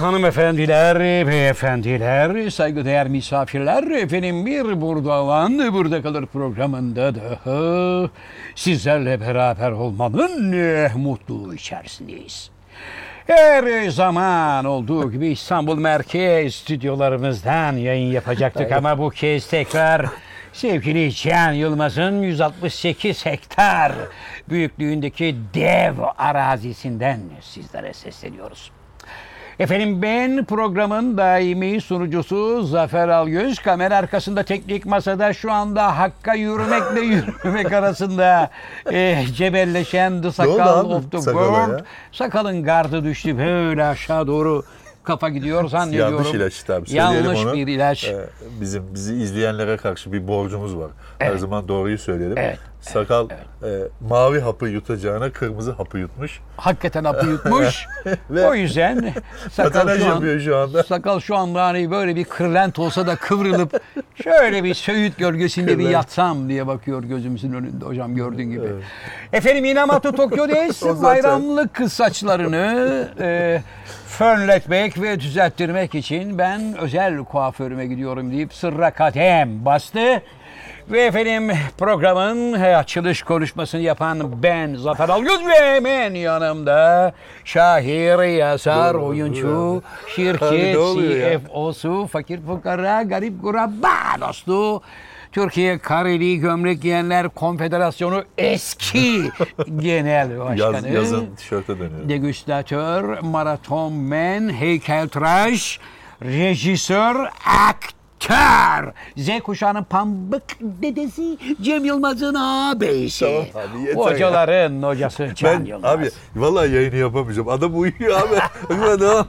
hanımefendiler, beyefendiler, saygıdeğer misafirler, efendim bir burada olan burada kalır programında da sizlerle beraber olmanın eh, mutluluğu içerisindeyiz. Her zaman olduğu gibi İstanbul Merkez stüdyolarımızdan yayın yapacaktık ama bu kez tekrar sevgili Can Yılmaz'ın 168 hektar büyüklüğündeki dev arazisinden sizlere sesleniyoruz. Efendim ben programın daimi sunucusu Zafer Algöz. Kamera arkasında teknik masada şu anda Hakk'a yürümekle yürümemek arasında e, cebelleşen The Sakal of the World. Sakalın gardı düştü böyle aşağı doğru kafa gidiyor zannediyorum. Yanlış ilaç. Söyleyelim Yanlış onu. bir ilaç. Ee, bizim bizi izleyenlere karşı bir borcumuz var. Her Evet. zaman doğruyu söyleyelim. Evet. Sakal e, mavi hapı yutacağına kırmızı hapı yutmuş. Hakikaten hapı yutmuş. Ve- o yüzden sakal şu, an, yapıyor şu anda. sakal şu anda hani böyle bir kırlent olsa da kıvrılıp şöyle bir söğüt gölgesinde bir Kırlent. yatsam diye bakıyor gözümüzün önünde hocam gördüğün gibi. Efendim Inamatu Tokyo'dayız. Bayramlık saçlarını e, fönletmek ve düzelttirmek için ben özel kuaförüme gidiyorum deyip sırra kadem bastı. Ve efendim programın açılış konuşmasını yapan ben Zafer Algöz ve hemen yanımda şair, yazar, oyuncu, şirket? CFO'su, fakir fukara, garip kurabba dostu, Türkiye Kareli Gömlek Giyenler Konfederasyonu eski genel başkanı. Yaz, yazın tişörte dönüyor. Degüstatör, maratonmen, heykeltıraş, rejisör, aktör. Z kuşağının pambık dedesi Cem Yılmaz'ın ağabeyisi. Tamam abi, yeter. Hocaların hocası Can Ben Yılmaz. abi vallahi yayını yapamayacağım. Adam uyuyor abi.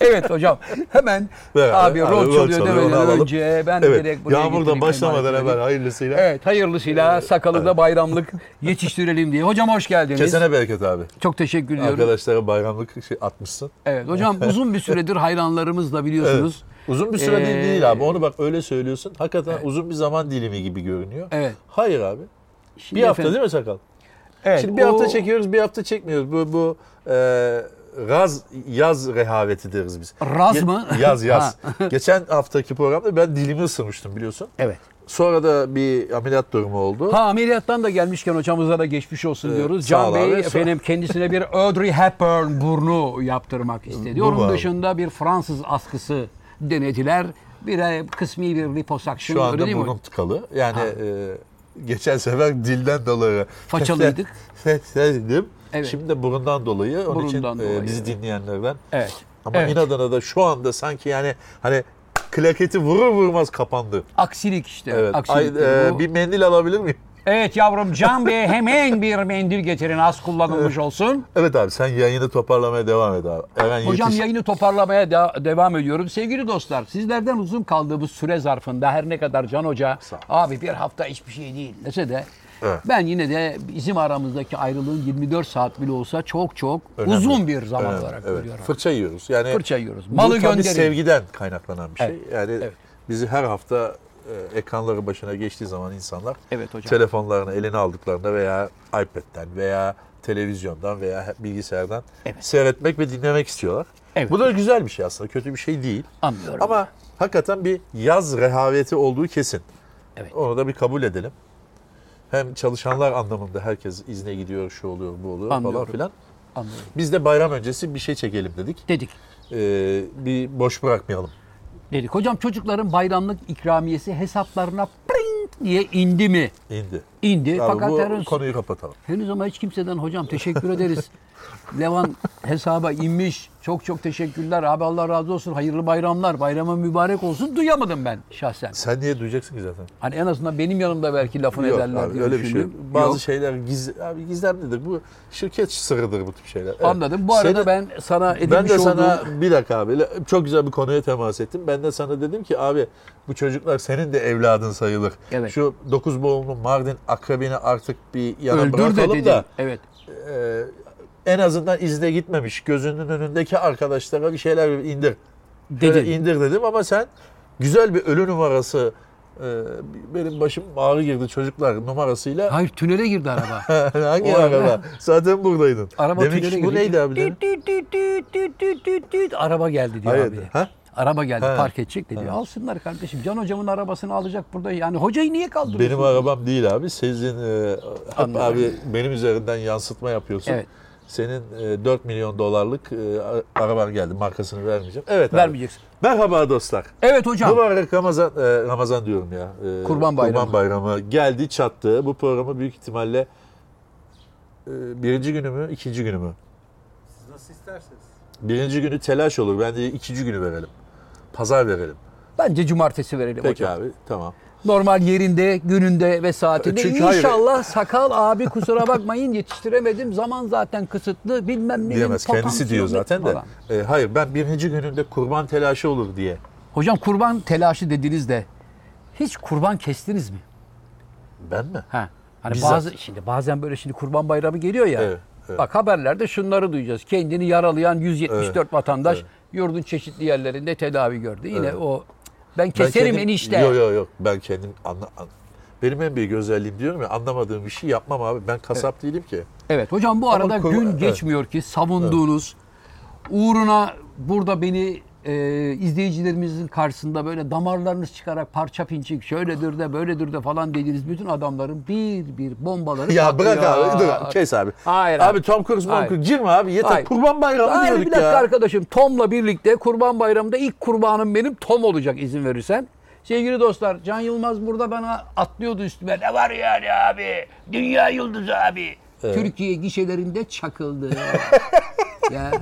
Evet hocam hemen Ver abi, abi, rol çalıyor çalıyor, onu demeden alalım. önce ben Evet. direkt buraya Yağmurdan getireyim başlamadan emanet evvel hayırlısıyla. Evet hayırlısıyla sakalı da bayramlık yetiştirelim diye. Hocam hoş geldiniz. Kesene bereket abi. Çok teşekkür ediyorum. Arkadaşlara bayramlık şey atmışsın. Evet hocam uzun bir süredir hayranlarımızla biliyorsunuz. Uzun bir süre Ee, değil, değil abi. Onu bak öyle söylüyorsun. Hakikaten uzun bir zaman dilimi gibi görünüyor. Evet. Hayır abi. Şimdi bir hafta efendim- değil mi sakal? Evet, Şimdi bir o- hafta çekiyoruz, bir hafta çekmiyoruz. Bu bu e, raz yaz rehaveti deriz biz. Raz Ge- mı? Yaz yaz. Geçen haftaki programda ben dilimi ısırmıştım biliyorsun. Evet. Sonra da bir ameliyat durumu oldu. Ha ameliyattan da gelmişken hocamıza da geçmiş olsun diyoruz. sağ Can Bey abi, efendim kendisine bir Audrey Hepburn burnu yaptırmak istedi. Onun dışında bir Fransız askısı denediler. Bir kısmi bir liposuction Şu anda değil mi? burnum tıkalı. Yani e, geçen sefer dilden dolayı Façalıydık. Dedim. Evet. Şimdi de burundan dolayı. Onun için Burundan e, dolayı. bizi dinleyenlerden. Evet. Ama Evet. inadına da şu anda sanki yani hani klaketi vurur vurmaz kapandı. Aksilik işte. Evet. Ay, Aksilik e, bu. bir mendil alabilir miyim? Evet yavrum Can Bey hemen bir mendil getirin az kullanılmış olsun. Evet abi sen yayını toparlamaya devam et abi. Hemen Hocam yetiş. yayını toparlamaya de- devam ediyorum. Sevgili dostlar sizlerden uzun kaldığımız süre zarfında her ne kadar Can Hoca abi bir hafta hiçbir şey değil dese de Evet. ben yine de bizim aramızdaki ayrılığın 24 saat bile olsa çok çok Önemli. uzun bir zaman Önemli, olarak evet. görüyorum. Fırça yiyoruz. Yani Fırça yiyoruz. bu Malı tabii gönderin. sevgiden kaynaklanan bir şey. Evet, Yani evet. bizi her hafta e, ekranları başına geçtiği zaman insanlar Evet hocam. telefonlarını eline aldıklarında veya iPad'den veya televizyondan veya bilgisayardan Evet. seyretmek ve dinlemek istiyorlar. Evet. Bu da güzel bir şey aslında. Kötü bir şey değil. Anlıyorum. Ama hakikaten bir yaz rehaveti olduğu kesin. Evet. Onu da bir kabul edelim. Hem çalışanlar anlamında herkes izne gidiyor, şu oluyor, bu oluyor falan Anlıyorum. filan. Anlıyorum. Biz de bayram öncesi bir şey çekelim dedik. Dedik. Ee, bir boş bırakmayalım. Dedik. Hocam çocukların bayramlık ikramiyesi hesaplarına pring diye indi mi? İndi. İndi. Abi Fakat bu henüz, konuyu kapatalım. henüz ama hiç kimseden hocam teşekkür ederiz. Levan hesaba inmiş. Çok çok teşekkürler. Abi Allah razı olsun. Hayırlı bayramlar. Bayramın mübarek olsun. Duyamadım ben şahsen. Sen niye duyacaksın ki zaten? Hani en azından benim yanımda belki lafını Yok ederler abi, diye öyle bir şey. düşündüm. Bazı Yok. şeyler giz, abi gizemlidir. Bu şirket sırrıdır bu tip şeyler. Evet. Anladım. Bu arada Senin- ben sana edilmiş Ben de sana olduğum... bir dakika abi çok güzel bir konuya temas ettim. Ben de sana dedim ki abi bu çocuklar senin de evladın sayılır. Evet. Şu dokuz boğumlu Mardin akrebini artık bir yana Öldür de bırakalım dedim. da Evet. e, en azından izne gitmemiş gözünün önündeki arkadaşlara bir şeyler indir. Şöyle Dedim. indir dedim ama sen güzel bir ölü numarası Ee, benim başım ağrı girdi çocuklar numarasıyla. Hayır tünele girdi araba. Hangi O araba- araba? Zaten buradaydın. Araba Demek tünele ki bu girdi. neydi abi? Araba geldi diyor Hayırdır? abi. Ha? Araba geldi Ha. park edecek dedi. Alsınlar kardeşim. Can hocamın arabasını alacak burada. Yani hocayı niye kaldırıyorsun? Benim arabam değil abi. Sizin e, hep Anladım. abi benim üzerinden yansıtma yapıyorsun. Evet. Senin e, 4 milyon dolarlık e, araban geldi. Markasını vermeyeceğim. Evet abi. Vermeyeceksin. Merhaba dostlar. Evet hocam. Mübarek Ramazan, e, Ramazan diyorum ya. E, Kurban Bayramı. Kurban Bayramı geldi çattı. Bu programı büyük ihtimalle e, birinci günü mü, ikinci günü mü? Siz nasıl isterseniz. Birinci günü telaş olur. Ben de ikinci günü verelim. Pazar verelim. Bence cumartesi verelim Peki hocam. abi tamam. Normal yerinde, gününde ve saatinde. Çünkü hayır- İnşallah sakal abi kusura bakmayın yetiştiremedim. Zaman zaten kısıtlı. Bilmem ne. Diyemez. Kendisi diyor zaten de. E, hayır ben birinci gününde kurban telaşı olur diye. Hocam kurban telaşı dediniz de hiç kurban kestiniz mi? Ben mi? Ha. Hani Bizzat. bazı şimdi bazen böyle şimdi kurban bayramı geliyor ya. Evet, evet. Bak haberlerde şunları duyacağız. Kendini yaralayan 174 vatandaş yurdun çeşitli yerlerinde tedavi gördü. Yine Evet. o ben keserim enişte. Yok yok yok. Ben kendim anla, an- benim en büyük özelliğim diyorum ya anlamadığım bir şey yapmam abi. Ben kasap değilim ki. Evet hocam bu Ama arada kur- gün evet. geçmiyor ki savunduğunuz uğruna burada beni e, izleyicilerimizin karşısında böyle damarlarınız çıkarak parça pinçik şöyledir de böyledir de falan dediğiniz bütün adamların bir bir bombaları Ya bırak patlıyor. abi dur kes abi. Hayır abi. abi. Tom Cruise, Tom Hayır. Cruise girme abi yeter. Hayır. Kurban bayramı Hayır, diyorduk bir dakika ya. arkadaşım Tom'la birlikte Kurban Bayramı'nda ilk kurbanım benim Tom olacak izin verirsen. Sevgili dostlar Can Yılmaz burada bana atlıyordu üstüme. Ne var yani abi? Dünya yıldızı abi. Türkiye gişelerinde çakıldı. ya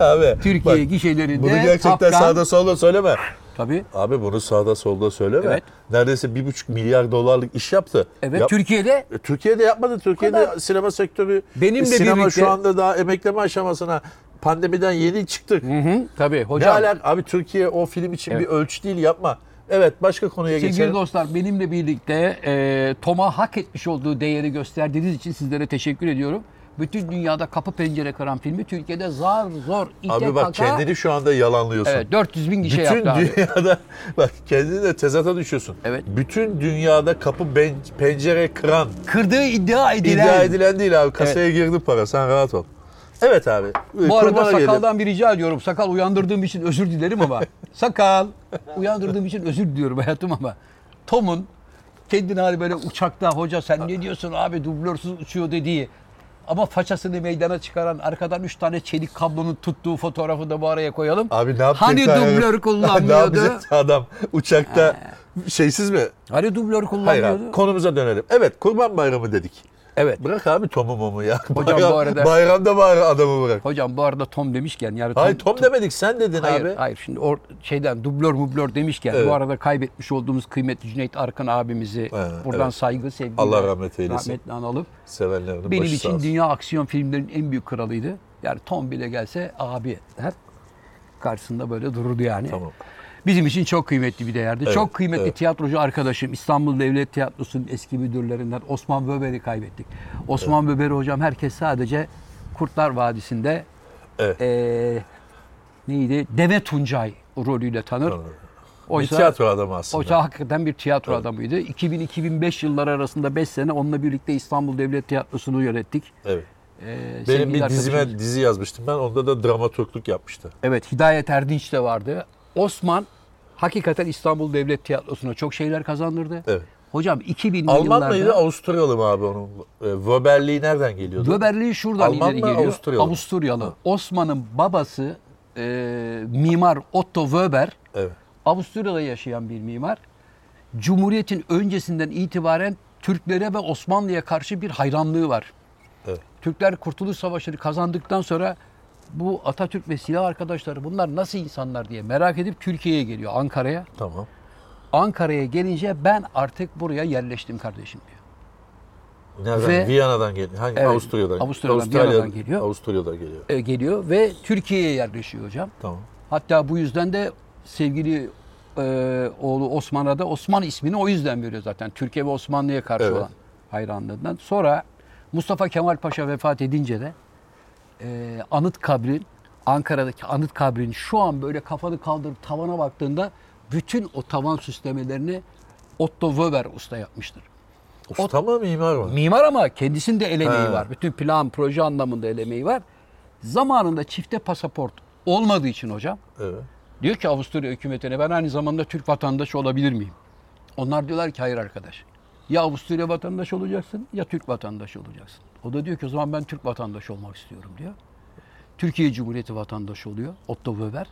Abi Türkiye bak, gişelerinde bunu gerçekten Afgan- sağda solda söyleme. Tabii. Abi bunu sağda solda söyleme. Evet. Neredeyse bir buçuk milyar dolarlık iş yaptı. Evet Yap- Türkiye'de E, Türkiye'de yapmadı. Türkiye'de kadar. sinema sektörü Benimle sinema birlikte- şu anda daha emekleme aşamasına pandemiden yeni çıktık. Hı hı, tabii Ne hocam. alak abi Türkiye o film için Evet. bir ölçü değil yapma. Evet başka konuya Sevgili geçelim. dostlar benimle birlikte e, Tom'a hak etmiş olduğu değeri gösterdiğiniz için sizlere teşekkür ediyorum. Bütün dünyada kapı pencere kıran filmi Türkiye'de zar zor ite Abi bak kaka- kendini şu anda yalanlıyorsun. Evet 400 bin gişe Bütün yaptı abi. dünyada bak kendini de tezata düşüyorsun. Evet. Bütün dünyada kapı ben- pencere kıran Kırdığı iddia edilen. iddia edilen değil abi. Kasaya girdi para sen rahat ol. Evet abi. Bu arada kurbana gelelim. sakaldan bir rica ediyorum. Sakal uyandırdığım için özür dilerim ama. sakal uyandırdığım için özür diliyorum hayatım ama. Tom'un kendini hani böyle uçakta hoca sen ne diyorsun abi dublörsüz uçuyor dediği ama façasını meydana çıkaran arkadan 3 tane çelik kablonun tuttuğu fotoğrafı da bu araya koyalım. Abi ne yapacak? Hani dublör ne kullanmıyordu? yapacak adam uçakta şeysiz mi? Hani dublör Hayır kullanmıyordu? abi konumuza dönelim. Evet kurban bayramı dedik. Evet. Bırak abi Tom'u momu ya. Hocam bu arada- Bayramda bari adamı bırak. Hocam bu arada Tom demişken yani Hayır Tom demedik sen dedin Hayır, abi. hayır. Şimdi or, şeyden dublör mublör demişken Evet. bu arada kaybetmiş olduğumuz kıymetli Cüneyt Arkın abimizi Evet, buradan evet. saygı, sevgi Allah rahmet eylesin. rahmetle analım. Sevenlerinin Benim için dünya aksiyon filmlerinin en büyük kralıydı. Yani Tom bile gelse abi der. Karşısında böyle dururdu yani. Tamam. Bizim için çok kıymetli bir değerdi. Evet, çok kıymetli evet. tiyatrocu arkadaşım İstanbul Devlet Tiyatrosu'nun eski müdürlerinden Osman Böber'i kaybettik. Osman Böber'i hocam herkes sadece Kurtlar Vadisi'nde Evet. eee, neydi? Deve Tuncay rolüyle tanır. Bir Oysa, tiyatro adamı aslında. oysa hakikaten bir tiyatro adamıydı. 2000-2005 yılları arasında 5 sene onunla birlikte İstanbul Devlet Tiyatrosu'nu yönettik. Evet. Ee, Benim bir dizime dizi yazmıştım ben. Onda da dramaturgluk yapmıştı. Evet Hidayet Erdinç de vardı. Osman hakikaten İstanbul Devlet Tiyatrosu'na çok şeyler kazandırdı. Evet. Hocam 2000'li Alman yıllarda mıydı, Avusturyalı mı abi onun? E, Wöberliği nereden geliyordu? Döberliği şuradan Alman ileri geliyor. Avusturyalı? Avusturyalı. Osman'ın babası e, mimar Otto Wöber. Evet. Avusturya'da yaşayan bir mimar. Cumhuriyetin öncesinden itibaren Türklere ve Osmanlı'ya karşı bir hayranlığı var. Evet. Türkler Kurtuluş Savaşı'nı kazandıktan sonra bu Atatürk ve silah arkadaşları bunlar nasıl insanlar diye merak edip Türkiye'ye geliyor Ankara'ya. Tamam. Ankara'ya gelince ben artık buraya yerleştim kardeşim diyor. Nereden? Ve- Viyana'dan geliyor. Hangi? Evet, Avusturya'dan. Avusturya'dan, Viyana'dan geliyor. Avusturya'dan geliyor. E, geliyor ve Türkiye'ye yerleşiyor hocam. Tamam. Hatta bu yüzden de sevgili e, oğlu Osman'a da Osman ismini o yüzden veriyor zaten. Türkiye ve Osmanlı'ya karşı Evet. olan hayranlığından. Sonra Mustafa Kemal Paşa vefat edince de e, anıt kabrin Ankara'daki anıt kabrin şu an böyle kafanı kaldırıp tavana baktığında bütün o tavan süslemelerini Otto Weber usta yapmıştır. Usta mı mimar mı? Mimar ama kendisinde el emeği He. var. Bütün plan, proje anlamında el emeği var. Zamanında çifte pasaport olmadığı için hocam Evet. diyor ki Avusturya hükümetine ben aynı zamanda Türk vatandaşı olabilir miyim? Onlar diyorlar ki hayır arkadaş. Ya Avusturya vatandaşı olacaksın ya Türk vatandaşı olacaksın. O da diyor ki o zaman ben Türk vatandaşı olmak istiyorum diyor. Türkiye Cumhuriyeti vatandaşı oluyor Otto Weber.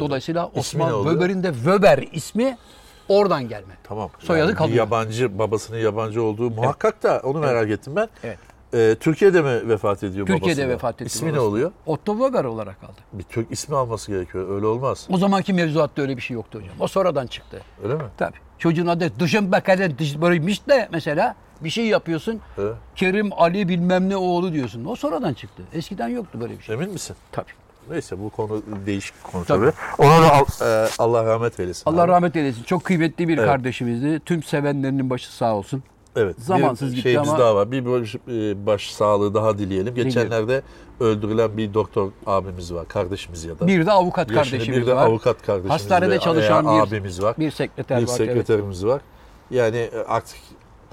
Dolayısıyla İsmi Osman? Weber'in de Weber ismi oradan gelme. Tamam. Soyadı Yani kalıyor. yabancı, babasının yabancı olduğu muhakkak da onu merak ettim ben. Evet. Ee, Türkiye'de mi vefat ediyor babası? Türkiye'de vefat etti. İsmi ne oluyor? Otto Weber olarak kaldı. Bir Türk ismi alması gerekiyor. Öyle olmaz. O zamanki mevzuatta öyle bir şey yoktu hocam. O sonradan çıktı. Öyle mi? Tabii. Çocuğun adı dışın bakarın dış böylemiş de mesela bir şey yapıyorsun. Evet. Kerim Ali bilmem ne oğlu diyorsun. O sonradan çıktı. Eskiden yoktu böyle bir şey. Emin misin? Tabii. Neyse bu konu değişik konu Tabii. tabii. Ona da al- e, Allah rahmet eylesin. Allah abi. rahmet eylesin. Çok kıymetli bir Evet. kardeşimizdi. Tüm sevenlerinin başı sağ olsun. Evet. Zamansız bir şeyimiz ama- daha var. Bir baş, e, baş sağlığı daha dileyelim. Geçenlerde öldürülen bir doktor abimiz var. Kardeşimiz ya da. Bir de avukat Yaşını kardeşimiz bir de var. avukat kardeşimiz Hastanede çalışan bir- abimiz var. Bir sekreter bir var. evet. sekreterimiz var. Yani e, artık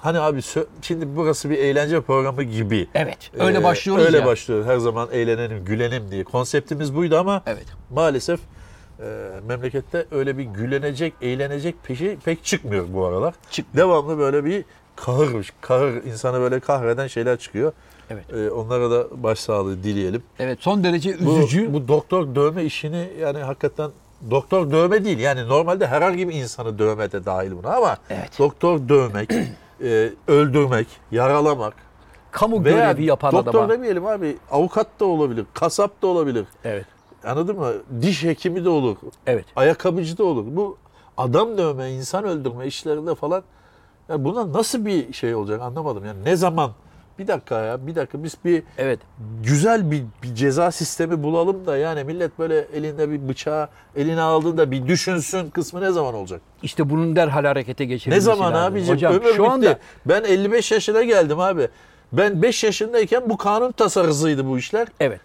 hani abi şimdi burası bir eğlence programı gibi. Evet. Öyle Ee, başlıyoruz Öyle ya. başlıyor. Her zaman eğlenelim, gülelim diye. Konseptimiz buydu ama Evet. maalesef e, memlekette öyle bir gülenecek, eğlenecek peşi pek çıkmıyor bu aralar. Çıkmıyor. Devamlı böyle bir kahır, kahır insanı böyle kahreden şeyler çıkıyor. Evet. E, onlara da başsağlığı dileyelim. Evet. Son derece Bu, üzücü. bu doktor dövme işini yani hakikaten doktor dövme değil. Yani normalde herhangi bir insanı dövme de dahil buna ama Evet. doktor dövmek, e, öldürmek, yaralamak Kamu veya görevi yapan doktor adama. demeyelim abi avukat da olabilir, kasap da olabilir. Evet. Anladın mı? Diş hekimi de olur, Evet. ayakkabıcı da olur. Bu adam dövme, insan öldürme işlerinde falan yani buna nasıl bir şey olacak anlamadım. Yani ne zaman? Bir dakika ya, bir dakika biz bir Evet. güzel bir, bir ceza sistemi bulalım da yani millet böyle elinde bir bıçağı eline aldığında bir düşünsün kısmı ne zaman olacak? İşte bunun derhal harekete Ne geçirilmesi zaman lazım. abicim? Hocam Ömür şu bitti. anda Ben 55 yaşına geldim abi. Ben 5 yaşındayken bu kanun tasarısıydı bu işler. evet.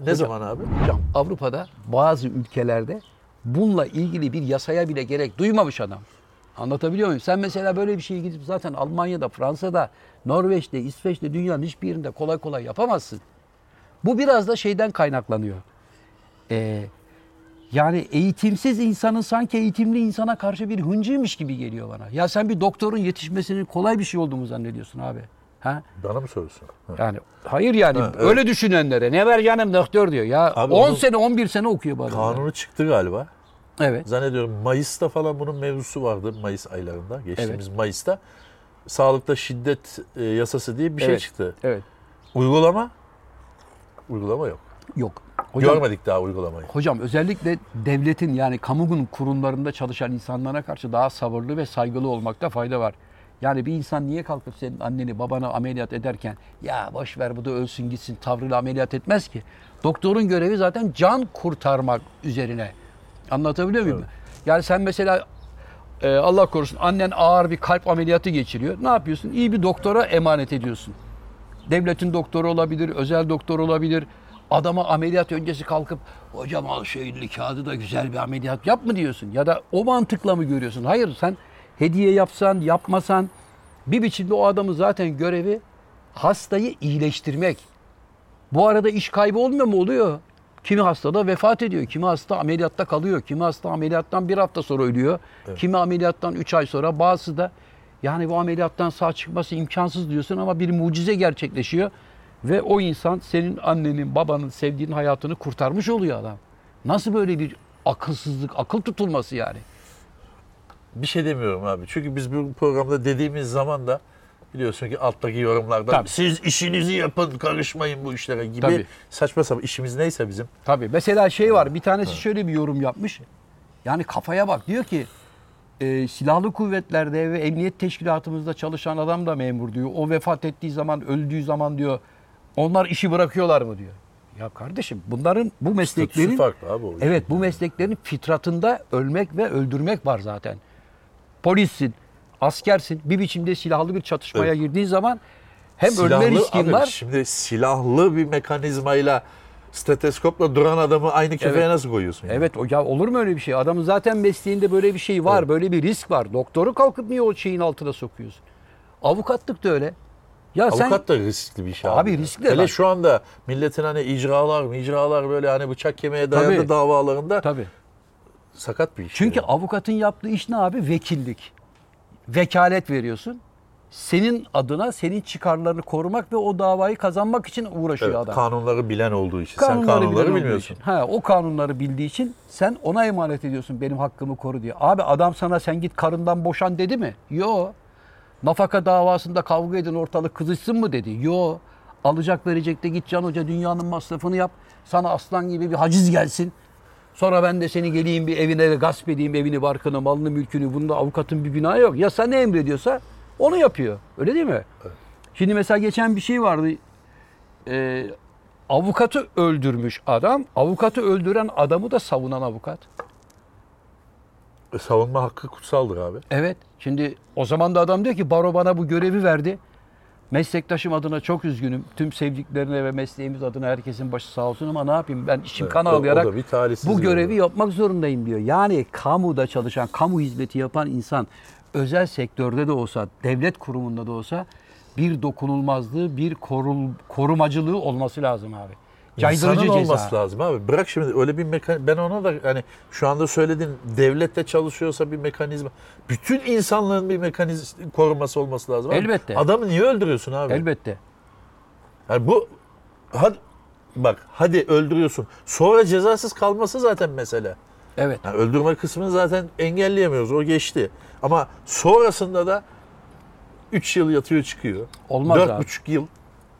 Ne zaman abi? Hocam Avrupa'da bazı ülkelerde bununla ilgili bir yasaya bile gerek duymamış adam. Anlatabiliyor muyum? Sen mesela böyle bir şeyi gidip zaten Almanya'da, Fransa'da, Norveç'te, İsveç'te dünyanın hiçbir yerinde kolay kolay yapamazsın. Bu biraz da şeyden kaynaklanıyor. Ee, yani eğitimsiz insanın sanki eğitimli insana karşı bir hıncıymış gibi geliyor bana. Ya sen bir doktorun yetişmesinin kolay bir şey olduğunu zannediyorsun abi. Ha? Bana mı soruyorsun? Ha. Yani hayır yani Ha, evet. öyle düşünenlere ne ver canım doktor diyor. Ya Abi 10 onun sene 11 sene okuyor bu adam. Kanunu çıktı galiba. Evet. Zannediyorum Mayıs'ta falan bunun mevzusu vardı. Mayıs aylarında. Geçtiğimiz Mayıs'ta. Sağlıkta şiddet e, yasası diye bir şey Evet. çıktı. Evet. Uygulama? Uygulama yok. Yok. Hocam, Görmedik daha uygulamayı. hocam özellikle devletin yani kamunun kurumlarında çalışan insanlara karşı daha sabırlı ve saygılı olmakta fayda var. Yani bir insan niye kalkıp senin anneni babana ameliyat ederken ya boş ver bu da ölsün gitsin tavrıyla ameliyat etmez ki. Doktorun görevi zaten can kurtarmak üzerine. Anlatabiliyor muyum? Yani sen mesela e, Allah korusun annen ağır bir kalp ameliyatı geçiriyor. Ne yapıyorsun? İyi bir doktora emanet ediyorsun. Devletin doktoru olabilir, özel doktor olabilir. Adama ameliyat öncesi kalkıp hocam al şu elli kağıdı da güzel bir ameliyat yap mı diyorsun? Ya da o mantıkla mı görüyorsun? Hayır sen hediye yapsan yapmasan bir biçimde o adamın zaten görevi hastayı iyileştirmek. Bu arada iş kaybı olmuyor mu? Oluyor. Kimi hasta da vefat ediyor. Kimi hasta ameliyatta kalıyor. Kimi hasta ameliyattan bir hafta sonra ölüyor. Kimi ameliyattan üç ay sonra. Bazısı da yani bu ameliyattan sağ çıkması imkansız diyorsun ama bir mucize gerçekleşiyor. Ve o insan senin annenin, babanın, sevdiğin hayatını kurtarmış oluyor adam. Nasıl böyle bir akılsızlık, akıl tutulması yani? Bir şey demiyorum abi. Çünkü biz bu programda dediğimiz zaman da biliyorsun ki alttaki yorumlarda Tabii. siz işinizi yapın karışmayın bu işlere gibi Tabii. saçma sapan işimiz neyse bizim. Tabii. Mesela şey var. Bir tanesi şöyle bir yorum yapmış. Yani kafaya bak. Diyor ki e, silahlı kuvvetlerde ve emniyet teşkilatımızda çalışan adam da memur diyor. O vefat ettiği zaman, öldüğü zaman diyor. Onlar işi bırakıyorlar mı diyor. Ya kardeşim bunların bu mesleklerin farklı abi. Evet bu mesleklerin fitratında ölmek ve öldürmek var zaten. Polissin, askersin. Bir biçimde silahlı bir çatışmaya Evet. girdiğin zaman hem ölme Silahlı- riskin abi var. Şimdi silahlı bir mekanizmayla steteskopla duran adamı aynı kefeye Evet. nasıl koyuyorsun? yani? Evet o ya olur mu öyle bir şey? Adamın zaten mesleğinde böyle bir şey var. Evet. Böyle bir risk var. Doktoru kalkıp niye o şeyin altına sokuyorsun? Avukatlık da öyle. Ya sen Avukat da riskli bir şey Abi abi. riskli Hele lan. şu anda milletin hani icralar icralar böyle hani bıçak kemiğe dayandı Tabii. davalarında tabii. sakat bir iş. Çünkü yani. avukatın yaptığı iş ne abi? Vekillik. Vekalet veriyorsun. Senin adına senin çıkarlarını korumak ve o davayı kazanmak için uğraşıyor Evet, adam. kanunları bilen olduğu için. Sen Kanunları kanunları bilen olduğu bilmiyorsun. için. Ha, o kanunları bildiği için sen ona emanet ediyorsun benim hakkımı koru diye. Abi adam sana sen git karından boşan dedi mi? Yo. Nafaka davasında kavga edin ortalık kızışsın mı dedi? Yo. Alacak verecek de git Can Hoca dünyanın masrafını yap. Sana aslan gibi bir haciz gelsin. Sonra ben de seni geleyim bir evine gasp edeyim evini, barkını, malını, mülkünü. Bunda avukatın bir günahı yok. Ya sen ne emrediyorsa onu yapıyor. Öyle değil mi? Şimdi mesela geçen bir şey vardı. Ee, avukatı öldürmüş adam. Avukatı öldüren adamı da savunan avukat. E, savunma hakkı kutsaldır abi. Evet. Şimdi o zaman da adam diyor ki baro bana bu görevi verdi. Meslektaşım adına çok üzgünüm. Tüm sevdiklerine ve mesleğimiz adına herkesin başı sağ olsun ama ne yapayım ben içim Evet, kan ağlayarak bu görevi olay. yapmak zorundayım diyor. Yani kamuda çalışan, kamu hizmeti yapan insan özel sektörde de olsa, devlet kurumunda da olsa bir dokunulmazlığı, bir korul, korumacılığı olması lazım abi. Caydırıcı İnsanın ceza. olması lazım abi. Bırak şimdi öyle bir mekan ben ona da hani şu anda söyledin devlette çalışıyorsa bir mekanizma. Bütün insanlığın bir mekanizma koruması olması lazım. abi. Elbette. Adamı niye öldürüyorsun abi? Elbette. Yani bu hadi bak hadi öldürüyorsun. Sonra cezasız kalması zaten mesele. Evet. Yani öldürme kısmını zaten engelleyemiyoruz. O geçti. Ama sonrasında da 3 yıl yatıyor çıkıyor. Olmaz Dört abi.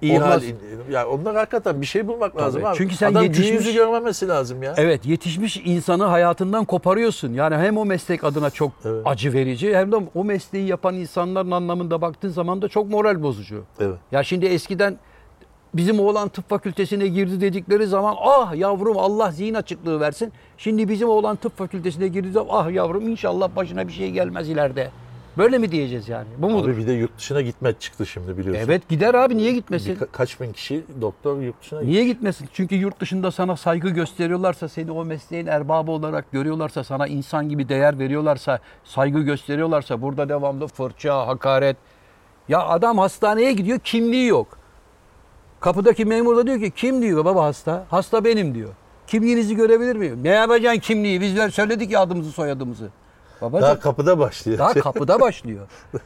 Buçuk yıl ihale. Olmaz. Ya onlar hakikaten bir şey bulmak lazım abi. Çünkü sen Adam yetişmiş- yüzü görmemesi lazım ya. Evet yetişmiş insanı hayatından koparıyorsun. Yani hem o meslek adına çok Evet. acı verici hem de o mesleği yapan insanların anlamında baktığın zaman da çok moral bozucu. Evet. Ya şimdi eskiden bizim oğlan tıp fakültesine girdi dedikleri zaman ah yavrum Allah zihin açıklığı versin. Şimdi bizim oğlan tıp fakültesine girdi zaman ah yavrum inşallah başına bir şey gelmez ileride. Böyle mi diyeceğiz yani? Bu mudur? Abi bir de yurt dışına gitmek çıktı şimdi biliyorsun. Evet gider abi niye gitmesin? Bir, kaç bin kişi doktor yurt dışına. Niye gitmesin? Çünkü yurt dışında sana saygı gösteriyorlarsa, seni o mesleğin erbabı olarak görüyorlarsa, sana insan gibi değer veriyorlarsa, saygı gösteriyorlarsa burada devamlı fırça, hakaret. Ya adam hastaneye gidiyor, kimliği yok. Kapıdaki memur da diyor ki kim diyor baba hasta? Hasta benim diyor. Kimliğinizi görebilir miyim? Ne yapacaksın kimliği? Bizler söyledik ya adımızı soyadımızı. Babacığım, Daha kapıda başlıyor. daha kapıda başlıyor.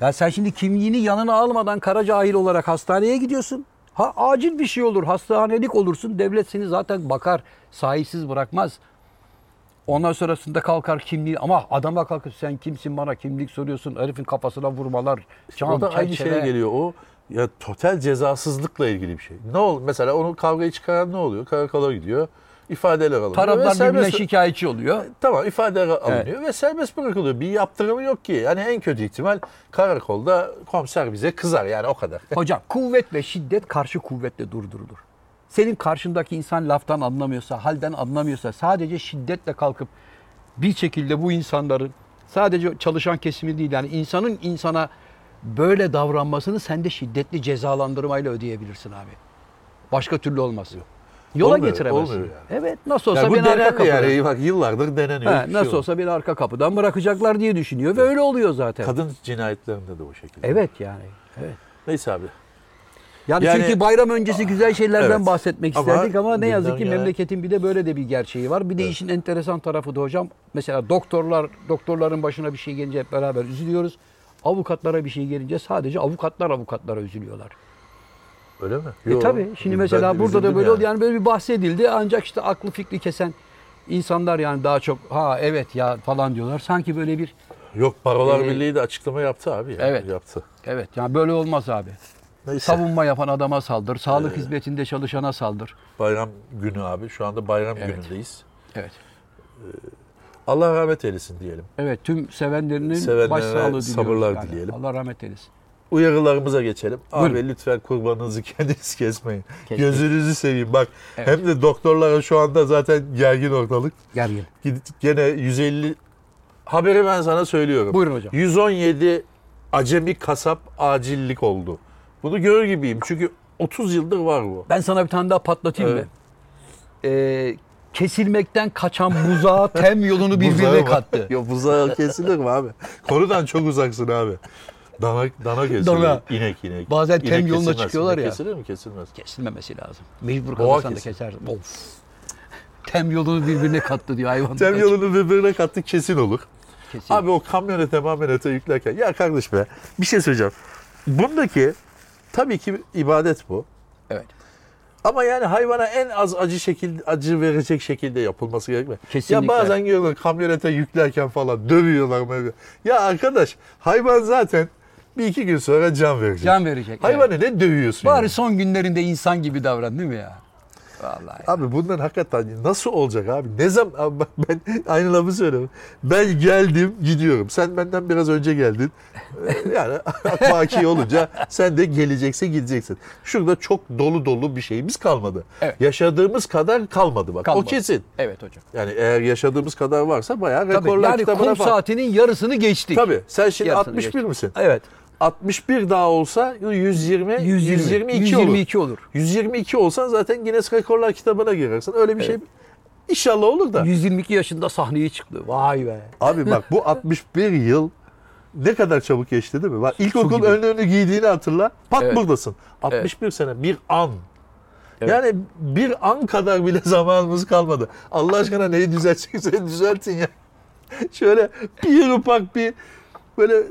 Ya sen şimdi kimliğini yanına almadan kara cahil olarak hastaneye gidiyorsun. Ha acil bir şey olur, hastanelik olursun. Devlet seni zaten bakar, sahipsiz bırakmaz. Ondan sonrasında kalkar kimliği ama adama kalkıp sen kimsin bana kimlik soruyorsun. Herifin kafasına vurmalar. Cam, o da aynı çerçeve. şeye geliyor. O ya total cezasızlıkla ilgili bir şey. Ne ol mesela onu kavgayı çıkaran ne oluyor? Karakola gidiyor. İfadeler alınıyor. Taraflar birbirine serbest- şikayetçi oluyor. Tamam ifadeler alınıyor ve serbest bırakılıyor. Bir yaptırımı yok ki. Yani en kötü ihtimal karakolda komiser bize kızar yani o kadar. Hocam kuvvet ve şiddet karşı kuvvetle durdurulur. Senin karşındaki insan laftan anlamıyorsa, halden anlamıyorsa sadece şiddetle kalkıp bir şekilde bu insanların sadece çalışan kesimi değil yani insanın insana böyle davranmasını sen de şiddetli cezalandırmayla ödeyebilirsin abi. Başka türlü olmaz. Yola Olmuyor, getiremezsin. olmuyor Evet nasıl olsa Yani beni arka kapıdan, yani. Bak yıllardır deneniyor. He, şey nasıl yok. olsa beni arka kapıdan bırakacaklar diye düşünüyor ve öyle oluyor zaten. Kadın cinayetlerinde de o şekilde. Evet yani. Evet. Neyse abi. Yani, Yani- çünkü bayram öncesi güzel şeylerden Evet. bahsetmek Ama isterdik ama ne yazık ki gene- memleketin bir de böyle de bir gerçeği var. Bir de işin enteresan tarafı da hocam mesela doktorlar doktorların başına bir şey gelince hep beraber üzülüyoruz. Avukatlara bir şey gelince sadece avukatlar avukatlara üzülüyorlar. Öyle mi? E Yo, tabii şimdi mesela burada da böyle yani. oldu yani böyle bir bahsedildi ancak işte aklı fikri kesen insanlar yani daha çok ha evet ya falan diyorlar. Sanki böyle bir Yok Barolar Ee, Birliği de açıklama yaptı abi. Yani. Evet. Yaptı. evet yani böyle olmaz abi. Neyse. Savunma yapan adama saldır, sağlık hizmetinde çalışana saldır. Bayram günü abi. Şu anda bayram Evet. günündeyiz. Evet. Allah rahmet eylesin diyelim. Evet tüm sevenlerinin Sevenlerine başsağlığı diliyoruz. sabırlar yani. dileyelim. Allah rahmet eylesin. Uyarılarımıza geçelim. Abi Buyurun. lütfen kurbanınızı kendiniz kesmeyin. Kesmeyin. Gözünüzü seveyim. Bak Evet. hem de doktorlara şu anda zaten gergin ortalık. Gidip gene 150 haberi ben sana söylüyorum. Buyurun hocam. 117 acemi kasap acillik oldu. Bunu görür gibiyim. Çünkü 30 yıldır var bu. Ben sana bir tane daha patlatayım Evet. mı? Ee, kesilmekten kaçan buzağa tem yolunu birbirine kattı. Yok buzağı kesilir mi abi? Konudan çok uzaksın abi. Dana, dana kesilir. Dana. İnek inek. Bazen İnek tem yoluna kesilmez. çıkıyorlar İnek ya. Kesilir mi? Kesilmez. Kesilmemesi lazım. Mecbur Boğa kalırsan da kesersin. Of. Tem yolunu birbirine kattı diyor hayvan. Tem yolunu birbirine kattık kesin olur. Kesin. Abi o kamyonete mamyonete yüklerken ya kardeş be bir şey söyleyeceğim. Bundaki tabii ki ibadet bu. Evet. Ama yani hayvana en az acı şekilde acı verecek şekilde yapılması gerekmiyor. Kesinlikle. Ya bazen görüyorlar kamyonete yüklerken falan dövüyorlar. mövüyor. Ya arkadaş hayvan zaten bir iki gün sonra can verecek. Can verecek. Hayvanı evet. ne dövüyorsun? Bari yani? son günlerinde insan gibi davran değil mi ya? Vallahi. Abi bundan hakikaten nasıl olacak abi? Ne zaman ben aynı lafı söylüyorum. Ben geldim gidiyorum. Sen benden biraz önce geldin. Ee, Yani baki olunca sen de geleceksin gideceksin. Şurada çok dolu dolu bir şeyimiz kalmadı. Evet. Yaşadığımız kadar kalmadı bak. Kalmadı. O kesin. Evet hocam. Yani eğer yaşadığımız kadar varsa bayağı Tabii, rekorlar yani kitabına kum falan. saatinin yarısını geçtik. Tabii. Sen şimdi Yarısını 61 geçtik. misin? Evet. 61 daha olsa 120, 120, 122 olur. 122 olur. 122 olsan zaten Guinness Rekorlar kitabına girersin. Öyle bir şey inşallah olur da. 122 yaşında sahneye çıktı. Vay be. Abi bak bu 61 yıl ne kadar çabuk geçti değil mi? Bak ilkokul önlüğünü giydiğini hatırla. Pat Evet. buradasın. 61 sene bir an. Evet. Yani bir an kadar bile zamanımız kalmadı. Allah aşkına neyi düzeltecekseniz düzeltin ya. Şöyle bir ufak bir böyle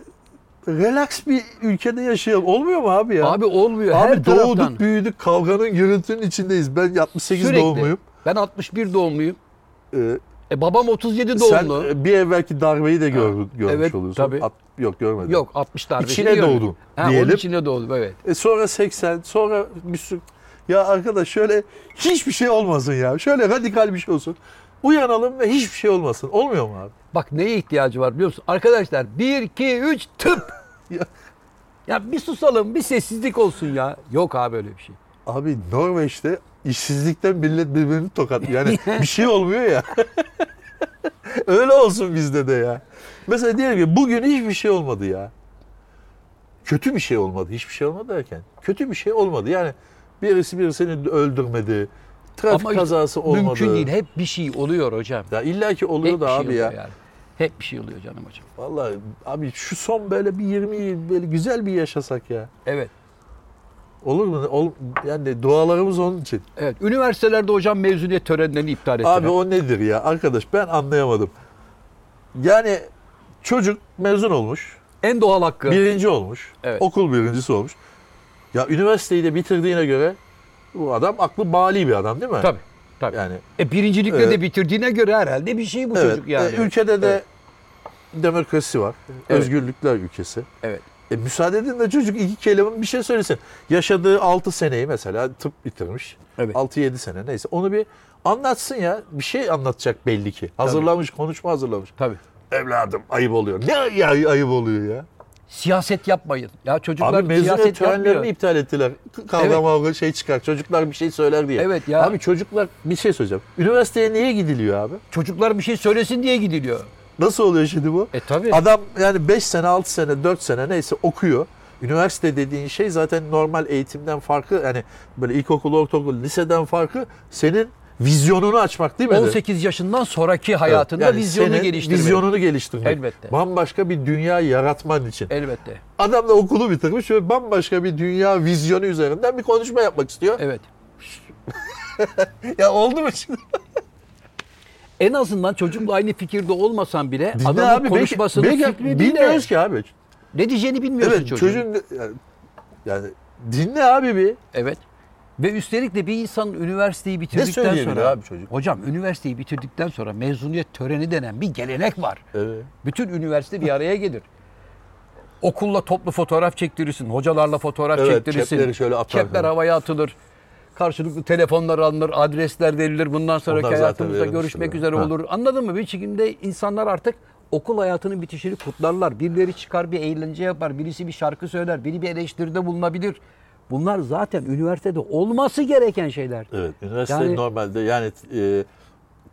relax bir ülkede yaşayalım. Olmuyor mu abi ya? Abi olmuyor. Abi Her doğduk taraftan. büyüdük kavganın gürültünün içindeyiz. Ben 68 Sürekli. doğumluyum. Ben 61 doğumluyum. Ee, E babam 37 sen doğumlu. e, bir evvelki darbeyi de gör, görmüş Evet, oluyorsun. tabii. At- yok görmedim. Yok 60 darbesi. İçine doğdun Ha, diyelim. Onun içine doğdum evet. E sonra 80, sonra bir sürü... Ya arkadaş şöyle hiçbir şey olmasın ya. Şöyle radikal bir şey olsun. Uyanalım ve hiçbir şey olmasın. Olmuyor mu abi? Bak neye ihtiyacı var biliyor musun? Arkadaşlar 1, 2, 3 tıp. Ya, bir susalım bir sessizlik olsun ya. Yok abi öyle bir şey. abi Norveç'te işsizlikten millet birbirini tokat. Yani bir şey olmuyor ya. Öyle olsun bizde de ya. Mesela diyelim ki bugün hiçbir şey olmadı ya. Kötü bir şey olmadı. Hiçbir şey olmadı derken. Kötü bir şey olmadı. Yani birisi birisini öldürmedi. Trafik Ama kazası olmadı. Mümkün değil. Hep bir şey oluyor hocam. Ya illa ki oluyor Hep da şey abi ya. Yani. Hep bir şey oluyor canım hocam. Vallahi abi şu son böyle bir 20 yıl böyle güzel bir yaşasak ya. Evet. Olur mu? Ol, yani dualarımız onun için. Evet. Üniversitelerde hocam mezuniyet törenlerini iptal ettiler. Abi o nedir ya? Arkadaş ben anlayamadım. Yani çocuk mezun olmuş. en doğal hakkı. Birinci olmuş. Evet. Okul birincisi olmuş. Ya üniversiteyi de bitirdiğine göre bu adam aklı bali bir adam değil mi? Tabii. Tabii. Yani E birincilikle Evet. de bitirdiğine göre herhalde bir şey bu evet, çocuk yani. e, ülkede de Evet. demokrasi var. Evet. Özgürlükler ülkesi. Evet. E, müsaade edin de çocuk iki kelime bir şey söylesin. Yaşadığı 6 seneyi mesela tıp bitirmiş. Evet. 6-7 sene neyse. Onu bir anlatsın ya. Bir şey anlatacak belli ki. Hazırlamış, konuşma hazırlamış. Tabii. Evladım ayıp oluyor. Ne ya, ayıp oluyor ya? Siyaset yapmayın. Ya çocuklar Abi siyaset yapmıyor. iptal ettiler. Kavga Evet. mavga şey çıkar. Çocuklar bir şey söyler diye. Evet ya. Abi çocuklar bir şey söyleyeceğim. Üniversiteye niye gidiliyor abi? Çocuklar bir şey söylesin diye gidiliyor. Nasıl oluyor şimdi bu? E tabii. Adam yani 5 sene, 6 sene, 4 sene neyse okuyor. Üniversite dediğin şey zaten normal eğitimden farkı yani böyle ilkokul, ortaokul, liseden farkı senin vizyonunu açmak değil mi? 18 yaşından sonraki hayatında Yani vizyonunu geliştirmek. Vizyonunu geliştirmek. Elbette. Bambaşka bir dünya yaratman için. Elbette. Adam da okulu bitirmiş ve bambaşka bir dünya vizyonu üzerinden bir konuşma yapmak istiyor. Evet. Ya oldu mu şimdi? En azından çocukla aynı fikirde olmasan bile Dinle adamın abi. Belki, konuşmasını belki fikrini bilmiyoruz dinle. ki abi. Ne diyeceğini bilmiyorsun Evet çocuğun. çocuğun yani, yani dinle abi bir. Evet. Ve üstelik de bir insan üniversiteyi bitirdikten söyleyebilir sonra abi çocuk? Hocam üniversiteyi bitirdikten sonra mezuniyet töreni denen bir gelenek var. Evet. Bütün üniversite bir araya gelir. Okulla toplu fotoğraf çektirirsin. Hocalarla fotoğraf Evet, çektirirsin. kepleri şöyle atar. Kepler havaya atılır. Karşılıklı telefonlar alınır, adresler verilir. Bundan sonraki Onlar zaten hayatımızda verilmiştir görüşmek yani. üzere Ha. olur. Anladın mı? Bir şekilde insanlar artık okul hayatının bitişini kutlarlar. Birileri çıkar bir eğlence yapar. Birisi bir şarkı söyler. Biri bir eleştiride bulunabilir. Bunlar zaten üniversitede olması gereken şeyler. Evet. Üniversite Yani- normalde yani e,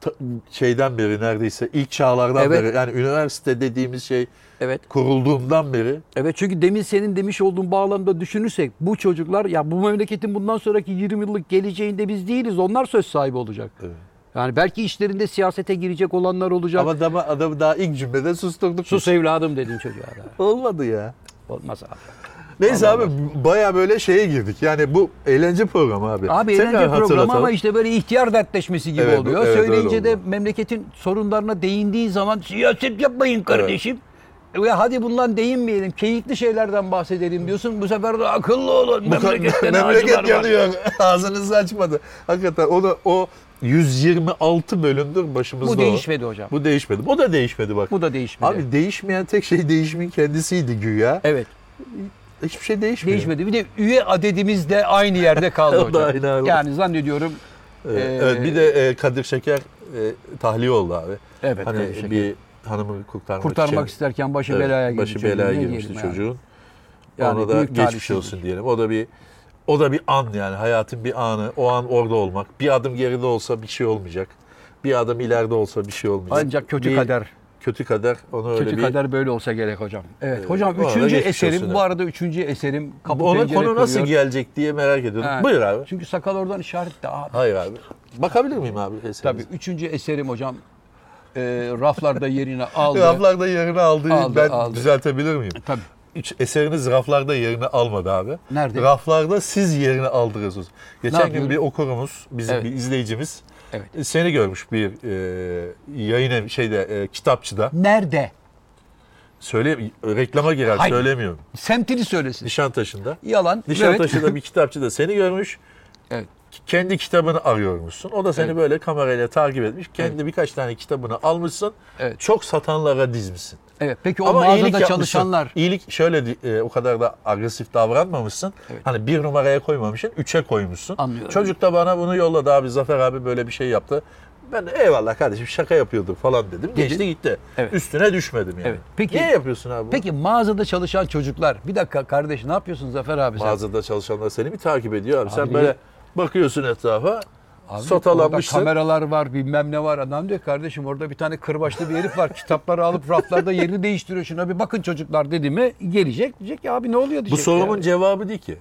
ta- şeyden beri neredeyse ilk çağlardan Evet. beri yani üniversite dediğimiz şey Evet. kurulduğundan beri Evet çünkü demin senin demiş olduğun bağlamda düşünürsek bu çocuklar ya bu memleketin bundan sonraki 20 yıllık geleceğinde biz değiliz. Onlar söz sahibi olacak. Evet. Yani belki işlerinde siyasete girecek olanlar olacak. ama adamı, adamı daha ilk cümlede susturduk. Sus evladım dedin çocuğa da. Olmadı ya. Olmaz abi. Neyse abi baya böyle şeye girdik. Yani bu eğlence programı abi. Abi Tekrar eğlence programı ama işte böyle ihtiyar dertleşmesi gibi Evet, oluyor. evet, öyle Söyleyince de oldu. memleketin sorunlarına değindiği zaman siyaset yapmayın kardeşim. Ya hadi bundan değinmeyelim. Keyifli şeylerden bahsedelim diyorsun. Bu sefer de akıllı olun. Bu ka- Memlekette ne memleket yanıyor. Ağzınızı açmadı. Hakikaten o da o 126 bölümdür başımızda Bu o. değişmedi hocam. Bu, Bu değişmedi. O da değişmedi bak. da değişmedi. Abi değişmeyen tek şey değişimin kendisiydi güya. evet. Hiçbir şey değişmiyor. Değişmedi. Bir de üye adedimiz de aynı yerde kaldı hocam. aynı abi. Yani zannediyorum Evet, Ee, evet, bir de e, Kadir Şeker e, tahliye oldu abi. evet Hani Kadir Şeker. bir hanımı kurtarmak, kurtarmak için. isterken başı Evet, belaya girdi. başı belaya girmişti yani? çocuğun. Yani Ona da geçmiş olsun diyelim. O da bir o da bir an yani hayatın bir anı. O an orada olmak. Bir adım geride olsa bir şey olmayacak. Bir adım ileride olsa bir şey olmayacak. Ancak kötü Bir kader. Kötü kader onu öyle Kötü bir kader böyle olsa gerek hocam. Evet hocam bu arada üçüncü geçmiş eserim olsun bu arada üçüncü eserim kapı ona pencere konu nasıl kırıyor. gelecek diye merak ediyordum. Ha. Buyur abi. Çünkü sakal oradan işaretli abi. Hayır abi. Bakabilir miyim abi? eserinize? Tabii üçüncü eserim hocam e, raflarda yerini aldı. Raflarda yerini aldı. Aldı, ben aldı. düzeltebilir miyim? Tabii. Üç, eseriniz raflarda yerini almadı abi. Nerede? Raflarda siz yerini aldınız. Geçen gün yapıyorum? bir okurumuz, bizim Evet. bir izleyicimiz Evet. e, seni görmüş bir e, yayın ev- şeyde e, kitapçıda. Nerede? Söyle reklama girer Hayır. söylemiyorum. Semtini söylesin. Nişantaşı'nda. Yalan. Nişantaşı'da bir kitapçıda seni görmüş. Evet. Kendi kitabını arıyormuşsun. O da seni Evet. böyle kamerayla takip etmiş. Kendi birkaç tane kitabını almışsın. Evet. Çok satanlara dizmişsin. Evet. Peki o Ama iyilik mağazada yapmışsın. çalışanlar İyilik şöyle e, o kadar da agresif davranmamışsın. Evet. Hani bir numaraya koymamışsın, üçe koymuşsun. Anlıyorum. Çocuk da bana bunu yolladı abi Zafer abi böyle bir şey yaptı. Ben de eyvallah kardeşim şaka yapıyordur falan dedim. Geçti gitti. Evet. Üstüne düşmedim yani. Evet. Peki- Niye yapıyorsun abi bunu? Peki mağazada çalışan çocuklar. Bir dakika kardeş ne yapıyorsun Zafer abi sen? Mağazada çalışanlar seni mi takip ediyor abi? Sen Abi- böyle bakıyorsun etrafa. Abi orada sotalanmışsın. kameralar var bilmem ne var. Adam diyor kardeşim orada bir tane kırbaçlı bir herif var. Kitapları alıp raflarda yerini değiştiriyor. Şuna bir bakın çocuklar dedi mi gelecek. Diyecek ya abi ne oluyor Bu diyecek. sorumun ya. cevabı değil ki.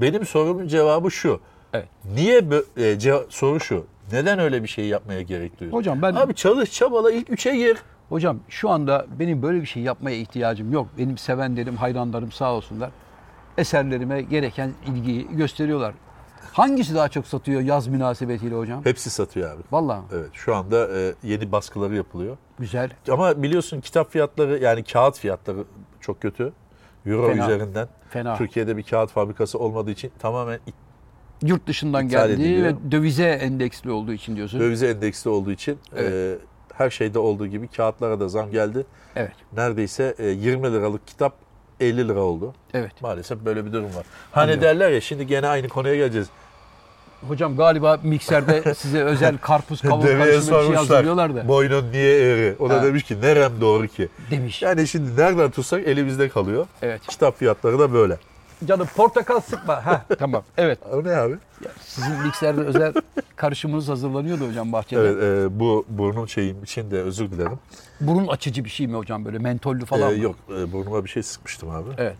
Benim sorumun cevabı şu. Evet. Niye e, ceva- soru şu. Neden öyle bir şey yapmaya gerek duyuyorsun? Hocam ben Abi çalış çabala ilk üçe gir. hocam şu anda benim böyle bir şey yapmaya ihtiyacım yok. Benim sevenlerim, hayranlarım sağ olsunlar. Eserlerime gereken ilgiyi gösteriyorlar. Hangisi daha çok satıyor yaz münasebetiyle hocam? Hepsi satıyor abi. Vallahi Evet şu anda e, yeni baskıları yapılıyor. güzel. Ama biliyorsun kitap fiyatları yani kağıt fiyatları çok kötü. Euro Fena. üzerinden. Fena. Türkiye'de bir kağıt fabrikası olmadığı için tamamen Yurt dışından geldiği ediliyor. ve dövize endeksli olduğu için diyorsun. dövize endeksli olduğu için Evet. e, her şeyde olduğu gibi kağıtlara da zam geldi. Evet. Neredeyse e, 20 liralık kitap 50 lira oldu. Evet. Maalesef böyle bir durum var. Hani Anlıyorum. derler ya şimdi gene aynı konuya geleceğiz. Hocam galiba mikserde size özel karpuz kavun Deveye karışımı bir şey hazırlıyorlar da. Boynun niye eğri? O da Ha. demiş ki nerem doğru ki? Demiş. Yani şimdi nereden tutsak elimizde kalıyor. Evet. Kitap fiyatları da böyle. Canım portakal sıkma. Ha tamam. Evet. O ne abi? Sizin mikserde özel karışımınız hazırlanıyordu hocam bahçede. Evet e, bu burnum şeyim için de özür dilerim. Burun açıcı bir şey mi hocam böyle mentollü falan E, mı? yok e, burnuma bir şey sıkmıştım abi. Evet.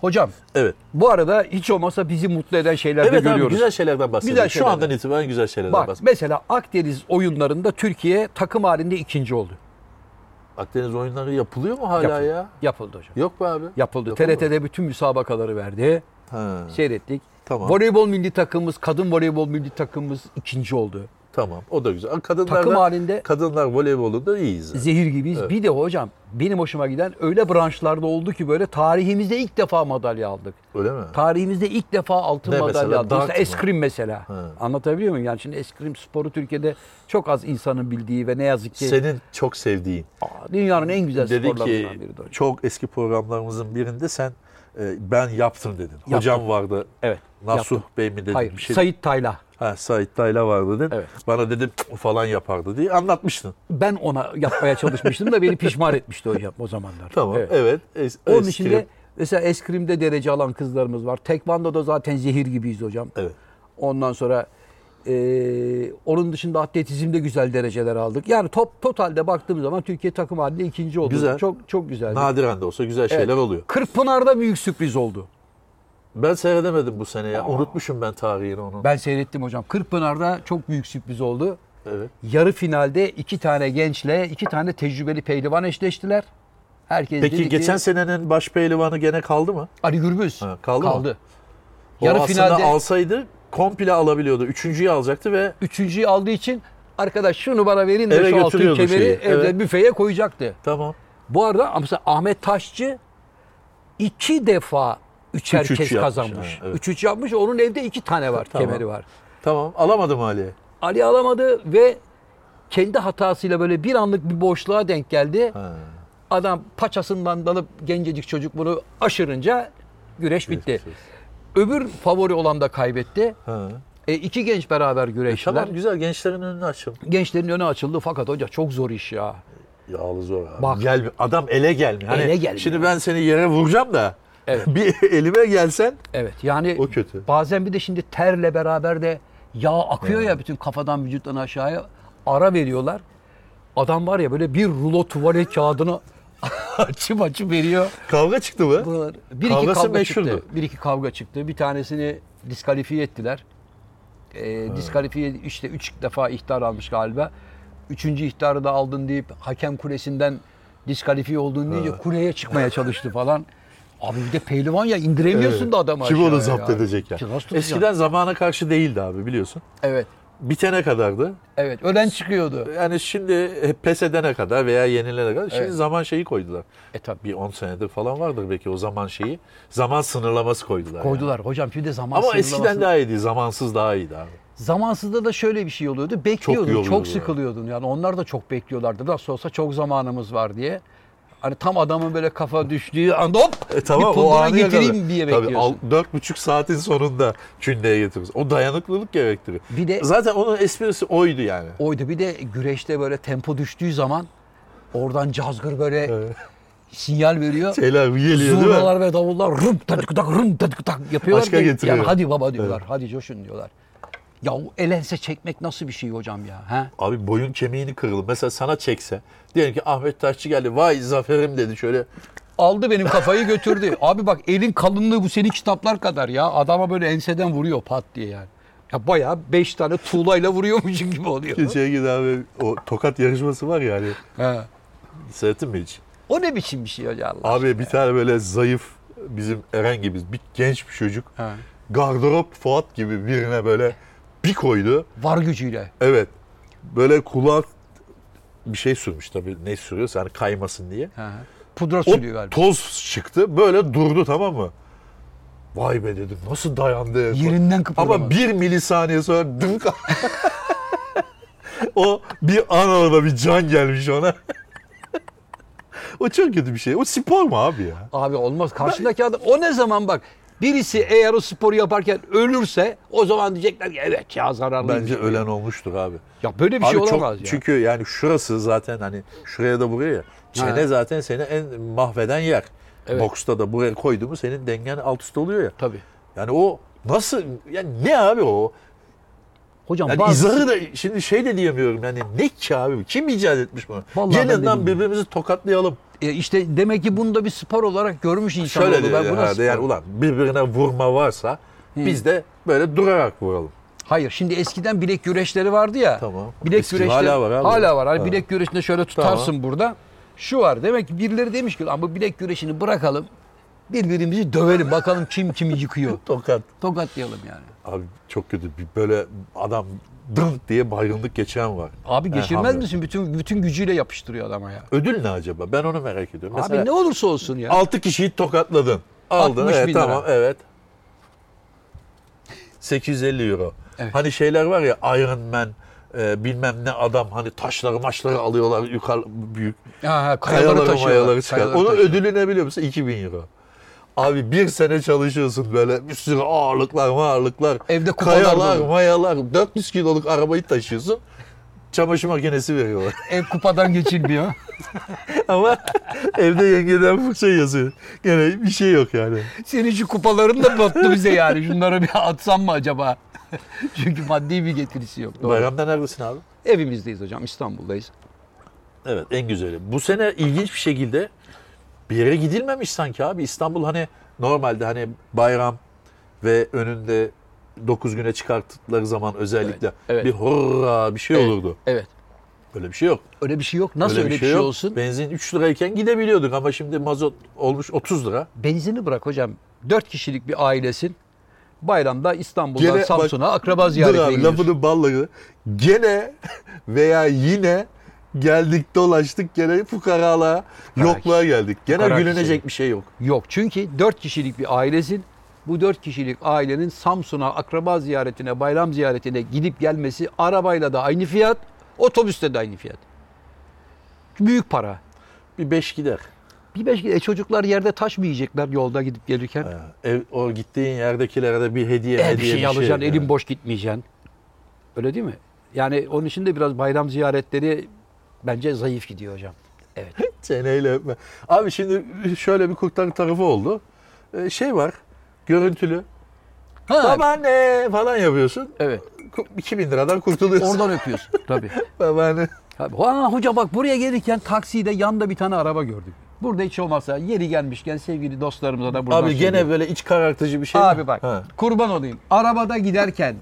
Hocam Evet. bu arada hiç olmasa bizi mutlu eden şeyler de Evet abi görüyoruz. güzel şeylerden bahsedelim. Güzel Şu şeylerden. andan itibaren güzel şeylerden Bak bahsedelim. mesela Akdeniz oyunlarında Türkiye takım halinde ikinci oldu. Akdeniz oyunları yapılıyor mu hala Yapıldı. ya? Yapıldı hocam. Yok be abi. Yapıldı. Yapıldı? TRT'de bütün müsabakaları verdi. Ha, Seyrettik. tamam. Voleybol milli takımımız, kadın voleybol milli takımımız ikinci oldu. Tamam. O da güzel. Kadınlar Takım halinde kadınlar voleybolunda iyiyiz. zaten. zehir gibiyiz. Evet. Bir de hocam benim hoşuma giden öyle branşlarda oldu ki böyle tarihimizde ilk defa madalya aldık. Öyle mi? Tarihimizde ilk defa altın Ne madalya mesela? aldık. Dart Mesela mı? eskrim mesela. Ha. Anlatabiliyor muyum? Yani şimdi eskrim sporu Türkiye'de çok az insanın bildiği ve ne yazık ki Senin çok sevdiğin. Aa, dünyanın en güzel Dedi sporlarından ki biri de hocam. çok eski programlarımızın birinde sen e, ben yaptım dedin. Yaptım. Hocam vardı. Evet. Nasuh yaptım. Bey mi dedin? Hayır. Bir şey. Sait Tayla. Ha, Sait Tayla vardı dedin. Evet. Bana dedim "O falan yapardı diye anlatmıştın. Ben ona yapmaya çalışmıştım da beni pişman etmişti hocam o zamanlar. Tamam. Evet. Evet. Es- Onun eskrim. içinde mesela eskrimde derece alan kızlarımız var. Tekvando'da zaten zehir gibiyiz hocam. Evet. Ondan sonra Ee, onun dışında atletizmde güzel dereceler aldık. Yani top totalde baktığım zaman Türkiye takım halinde ikinci oldu. Güzel. Çok çok güzeldi. Nadiren de olsa güzel şeyler Evet. oluyor. Kırkpınar'da büyük sürpriz oldu. Ben seyredemedim bu sene ya. Unutmuşum ben tarihini onun. Ben seyrettim hocam. Kırkpınar'da çok büyük sürpriz oldu. Evet. Yarı finalde iki tane gençle iki tane tecrübeli pehlivan eşleştiler. Herkes Peki dedi ki, geçen senenin baş pehlivanı gene kaldı mı? Ali Gürbüz Ha, kaldı mı? kaldı. O Yarı finalde alsaydı komple alabiliyordu. Üçüncüyü alacaktı ve üçüncüyü aldığı için arkadaş şunu bana verin de şu altın kemeri şeyi, evde evet. büfeye koyacaktı. tamam. Bu arada mesela Ahmet Taşçı iki defa üçer Üç üç kazanmış. ha, evet. Üç üç yapmış. Onun evde iki tane var, Tamam. kemeri var. Tamam. Alamadım Ali. Ali alamadı ve kendi hatasıyla böyle bir anlık bir boşluğa denk geldi. Ha. Adam paçasından dalıp gencecik çocuk bunu aşırınca güreş bitti. Öbür favori olan da kaybetti. Ha. E, iki genç beraber E, güreştiler. tamam güzel gençlerin önünü açın. Gençlerin önü açıldı fakat hoca çok zor iş ya. Yağlı zor abi. Bak. Gel, adam ele gelmiyor. Hani Ele gelmiyor. Şimdi ben seni yere vuracağım da Evet. bir elime gelsen Evet yani o kötü. bazen bir de şimdi terle beraber de yağ akıyor ya bütün kafadan vücuttan aşağıya ara veriyorlar. Adam var ya böyle bir rulo tuvalet kağıdını açıp açıp veriyor. Kavga çıktı mı? Buralar- Bir iki Kavgası kavga meşhurdu. çıktı. Bir iki kavga çıktı. Bir tanesini diskalifiye ettiler. Ee, diskalifiye işte üç defa ihtar almış galiba. Üçüncü ihtarı da aldın deyip hakem kulesinden diskalifiye olduğunu deyince kuleye çıkmaya çalıştı falan. Abi bir de pehlivan ya indiremiyorsun Evet. da adamı Kim onu zapt edecek ya? Tutacaksın? Eskiden zamana karşı değildi abi biliyorsun. Evet. Bitene kadardı. Evet. Ölen çıkıyordu. Yani şimdi pes edene kadar veya yenilene kadar şimdi Evet. zaman şeyi koydular. E tabi. Bir 10 senedir falan vardır belki o zaman şeyi. Zaman sınırlaması koydular. yani. Koydular. Hocam bir de zaman Ama sınırlaması- eskiden daha iyiydi. Zamansız daha iyiydi abi. Zamansızda da şöyle bir şey oluyordu. Bekliyordun, çok, yoruluyordu sıkılıyordun. Yani onlar da çok bekliyorlardı. Nasıl olsa çok zamanımız var diye. Hani tam adamın böyle kafa düştüğü anda hop E tamam bir pundura getireyim yakala. diye Tabii bekliyorsun. al- dört buçuk saatin sonunda kündeye getiriyorsun. O dayanıklılık gerektiriyor. Bir de Zaten onun esprisi oydu yani. oydu. Bir de güreşte böyle tempo düştüğü zaman oradan cazgır böyle Evet. sinyal veriyor. Şeyler geliyor değil mi? Zurnalar ve davullar rum tadık tak rum tadık tak yapıyorlar Başka ki getiriyor. yani hadi baba diyorlar. Hadi coşun diyorlar. Ya o elense çekmek nasıl bir şey hocam ya? He? Abi boyun kemiğini kırılır. Mesela sana çekse. Diyelim ki Ahmet Taşçı geldi. Vay zaferim dedi şöyle. Aldı benim kafayı götürdü. Abi bak elin kalınlığı bu senin kitaplar kadar ya. Adama böyle enseden vuruyor pat diye yani. Ya bayağı beş tane tuğlayla vuruyormuşum gibi oluyor. Şeye gidi abi o tokat yarışması var ya hani. He. Seyrettin mi hiç? O ne biçim bir şey hocam Allah Abi bir tane böyle zayıf bizim Eren gibi bir genç bir çocuk. He. Gardırop Fuat gibi birine böyle bir koydu. Var gücüyle. Evet. Böyle kulağa bir şey sürmüş tabii. Ne sürüyorsa hani kaymasın diye. He. Pudra O sürüyor galiba. toz çıktı. Böyle durdu tamam mı? Vay be dedim. Nasıl dayandı? Yerinden kıpırdamadı. Ama bir milisaniye sonra dınk. o bir an orada bir can gelmiş ona. o çok kötü bir şey. O spor mu abi ya? Abi olmaz. Karşındaki adam o ne zaman bak birisi eğer o sporu yaparken ölürse o zaman diyecekler ki evet ya zararlı. Bence ölen olmuştur abi. Ya böyle bir şey Abi çok- olamaz ya. Çünkü yani şurası zaten hani şuraya da buraya ya. Çene Ha. zaten seni en mahveden yer. Evet. Boksta da buraya koydu mu senin dengen alt üst oluyor ya. Tabii. Yani o nasıl yani ne abi o? Hocam Yani bazı... izahı da şimdi şey de diyemiyorum yani ne ki abi? Kim icat etmiş bunu? Vallahi Gelin lan birbirimizi tokatlayalım. E işte demek ki bunu da bir spor olarak görmüş insan Şöyle oldu. Ben buna herhalde yani ulan birbirine vurma varsa biz de böyle durarak vuralım. Hayır şimdi eskiden bilek güreşleri vardı ya. Tamam. Bilek Eski güreşleri hala var abi. Hala var. Hani Ha. bilek güreşinde şöyle tutarsın burada. Şu var. Demek ki birileri demiş ki ama bilek güreşini bırakalım. Birbirimizi dövelim. Bakalım kim kimi yıkıyor. Tokat. Tokatlayalım yani. Abi çok kötü böyle adam dınk diye baygınlık geçiren var. Abi geçirmez Elhamdülillah. misin? Bütün bütün gücüyle yapıştırıyor adama ya. Ödül ne acaba? Ben onu merak ediyorum. Mesela Abi ne olursa olsun ya. 6 kişiyi tokatladın. Aldın. 60 Evet bin lira. tamam evet. 850 euro. Evet. Hani şeyler var ya Iron Man e, bilmem ne adam hani taşları maçları alıyorlar yukarı büyük Ha, ha, kayaları kayaları taşıyorlar. mayaları çıkar. Kayaları Onun ödülü ne biliyor musun? 2000 euro. Abi bir sene çalışıyorsun böyle bir sürü ağırlıklar ağırlıklar. Evde kupalar Kayalar dolu. mayalar 400 kiloluk arabayı taşıyorsun. Çamaşır makinesi veriyorlar. Ev kupadan geçilmiyor. Ama evde yengeden fırça yazıyor. Gene bir şey yok yani. Senin şu kupaların da battı bize yani. Şunları bir atsam mı acaba? Çünkü maddi bir getirisi yok. Doğru. Bayramda neredesin abi? Evimizdeyiz hocam. İstanbul'dayız. Evet en güzeli. Bu sene ilginç bir şekilde bir yere gidilmemiş sanki abi. İstanbul hani normalde hani bayram ve önünde 9 güne çıkarttıkları zaman özellikle Evet, evet. bir hurra bir şey Evet, olurdu. Evet. Öyle bir şey yok. Öyle bir şey yok. Nasıl öyle, bir şey, yok. olsun? Benzin 3 lirayken gidebiliyorduk ama şimdi mazot olmuş 30 lira. Benzini bırak hocam. 4 kişilik bir ailesin. Bayramda İstanbul'dan Gene Samsun'a akraba ziyaretine gidiyorsun. lafını balları. Gene veya yine geldik dolaştık gene fukaralığa, Fukara yokluğa geldik. Gene Fukara gülünecek kişi. bir şey yok. Yok çünkü 4 kişilik bir ailesin. Bu 4 kişilik ailenin Samsun'a akraba ziyaretine, bayram ziyaretine gidip gelmesi arabayla da aynı fiyat, otobüste de aynı fiyat. Büyük para. Bir beş gider. Bir beş e, çocuklar yerde taş mı yiyecekler yolda gidip gelirken? Ha, Ev, o gittiğin yerdekilere de bir hediye, E, bir hediye şey alacaksın, yani. elin boş gitmeyeceksin. Öyle değil mi? Yani onun için de biraz bayram ziyaretleri bence zayıf gidiyor hocam. Evet. Çeneyle öpme. Abi şimdi şöyle bir kurtarı tarafı oldu. Ee, şey var, görüntülü. Ha, Babaanne falan yapıyorsun. evet. 2000 liradan kurtuluyorsun. Oradan öpüyorsun. Tabii. Babaanne. Tabii. Ha, hoca bak buraya gelirken takside yanda bir tane araba gördük. Burada hiç olmazsa yeri gelmişken sevgili dostlarımıza da buradan Abi gene söylüyorum. böyle iç karartıcı bir şey Abi mi? bak Ha. kurban olayım. Arabada giderken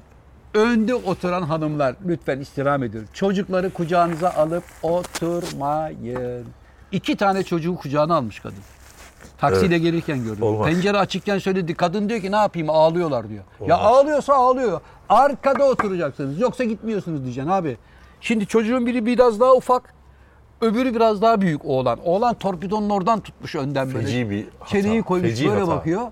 önde oturan hanımlar lütfen istirham ediyorum. Çocukları kucağınıza alıp oturmayın. İki tane çocuğu kucağına almış kadın. Taksiyle gelirken gördüm. Olmaz. Pencere açıkken söyledi. Kadın diyor ki ne yapayım ağlıyorlar diyor. Ya ağlıyorsa ağlıyor. Arkada oturacaksınız. Yoksa gitmiyorsunuz diyeceksin abi. Şimdi çocuğun biri biraz daha ufak. Öbürü biraz daha büyük oğlan. Oğlan torpidonun oradan tutmuş önden böyle. Feci bir hata. Çeneyi koymuş Feci böyle hata. bakıyor.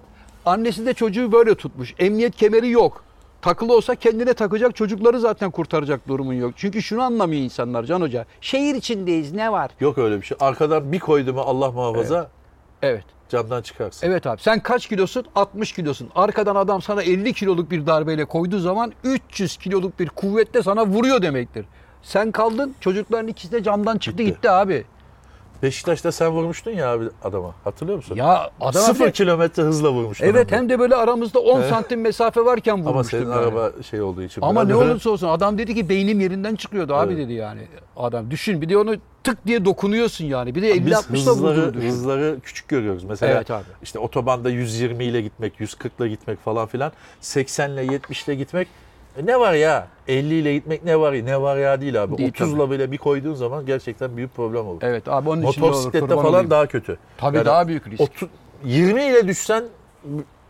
Annesi de çocuğu böyle tutmuş. Emniyet kemeri yok. Takılı olsa kendine takacak çocukları zaten kurtaracak durumun yok. Çünkü şunu anlamıyor insanlar Can Hoca. Şehir içindeyiz ne var? Yok öyle bir şey. Arkadan bir koydu mu Allah muhafaza Evet. camdan çıkarsın. Evet abi sen kaç kilosun? 60 kilosun. Arkadan adam sana 50 kiloluk bir darbeyle koyduğu zaman 300 kiloluk bir kuvvetle sana vuruyor demektir. Sen kaldın çocukların ikisi de camdan çıktı Gitti. gitti abi. Beşiktaş'ta sen vurmuştun ya abi adama. Hatırlıyor musun? Ya adam Sıfır kilometre hızla vurmuştun. Evet hem hem de böyle aramızda 10 santim mesafe varken Ama vurmuştum. senin yani. araba şey olduğu için. Ama ne de- olursa olsun adam dedi ki beynim yerinden çıkıyordu abi Evet. dedi yani. Adam düşün bir de onu tık diye dokunuyorsun yani. Bir de Biz 50-60'da vurduğunu hızları, hızları küçük görüyoruz. Mesela Evet abi. işte otobanda 120 ile gitmek, 140 ile gitmek falan filan. 80 ile 70 ile gitmek. E ne var ya? 50 ile gitmek ne var ya? Ne var ya değil abi. Değil 30 ile bile bir koyduğun zaman gerçekten büyük problem olur. Evet abi onun için olur, Motosiklette falan olayım. daha kötü. Tabii Yani daha büyük risk. 30 20 ile düşsen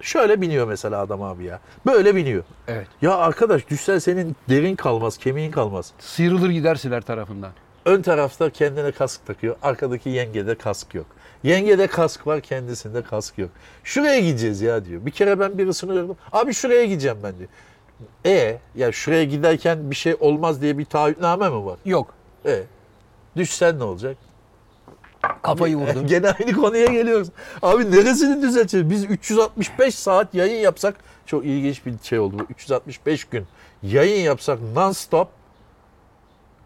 şöyle biniyor mesela adam abi ya. Böyle biniyor. Evet. Ya arkadaş düşsen senin derin kalmaz, kemiğin kalmaz. Sıyrılır gidersin her tarafından. Ön tarafta kendine kask takıyor. Arkadaki yengede kask yok. Yengede kask var kendisinde kask yok. Şuraya gideceğiz ya diyor. Bir kere ben birisini gördüm. Abi şuraya gideceğim ben diyor. E ya şuraya giderken bir şey olmaz diye bir taahhütname mi var? Yok. E düşsen ne olacak? Kafayı vurdum. Gene aynı konuya geliyoruz. Abi neresini düzelteceğiz? Biz 365 saat yayın yapsak çok ilginç bir şey oldu. bu. 365 gün yayın yapsak non stop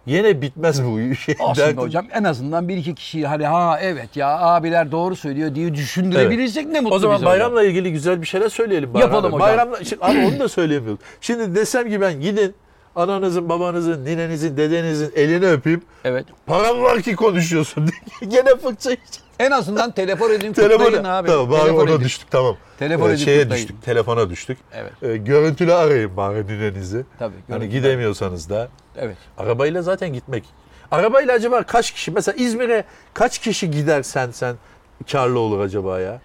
yine bitmez bu şey. Aslında Derdim- hocam en azından bir iki kişiyi hani ha evet ya abiler doğru söylüyor diye düşündürebilirsek ne mutlu O zaman bize hocam. bayramla ilgili güzel bir şeyler söyleyelim. Bayram Yapalım abi. hocam. Bayramla, şimdi, abi onu da söyleyemiyoruz. Şimdi desem ki ben gidin ananızın, babanızın, ninenizin, dedenizin elini öpeyim. Evet. Param var ki konuşuyorsun. Gene yiyeceğim. En azından telefon edin kutlayın abi. tamam bari Telefon ona edin. düştük tamam. Telefon Ee, edin şeye kutlayın. düştük, telefona düştük. Evet. Ee, görüntülü arayın bari ninenizi. Tabii, Hani gidemiyorsanız da. Evet. Arabayla zaten gitmek. Arabayla acaba kaç kişi? Mesela İzmir'e kaç kişi gidersen sen karlı olur acaba ya?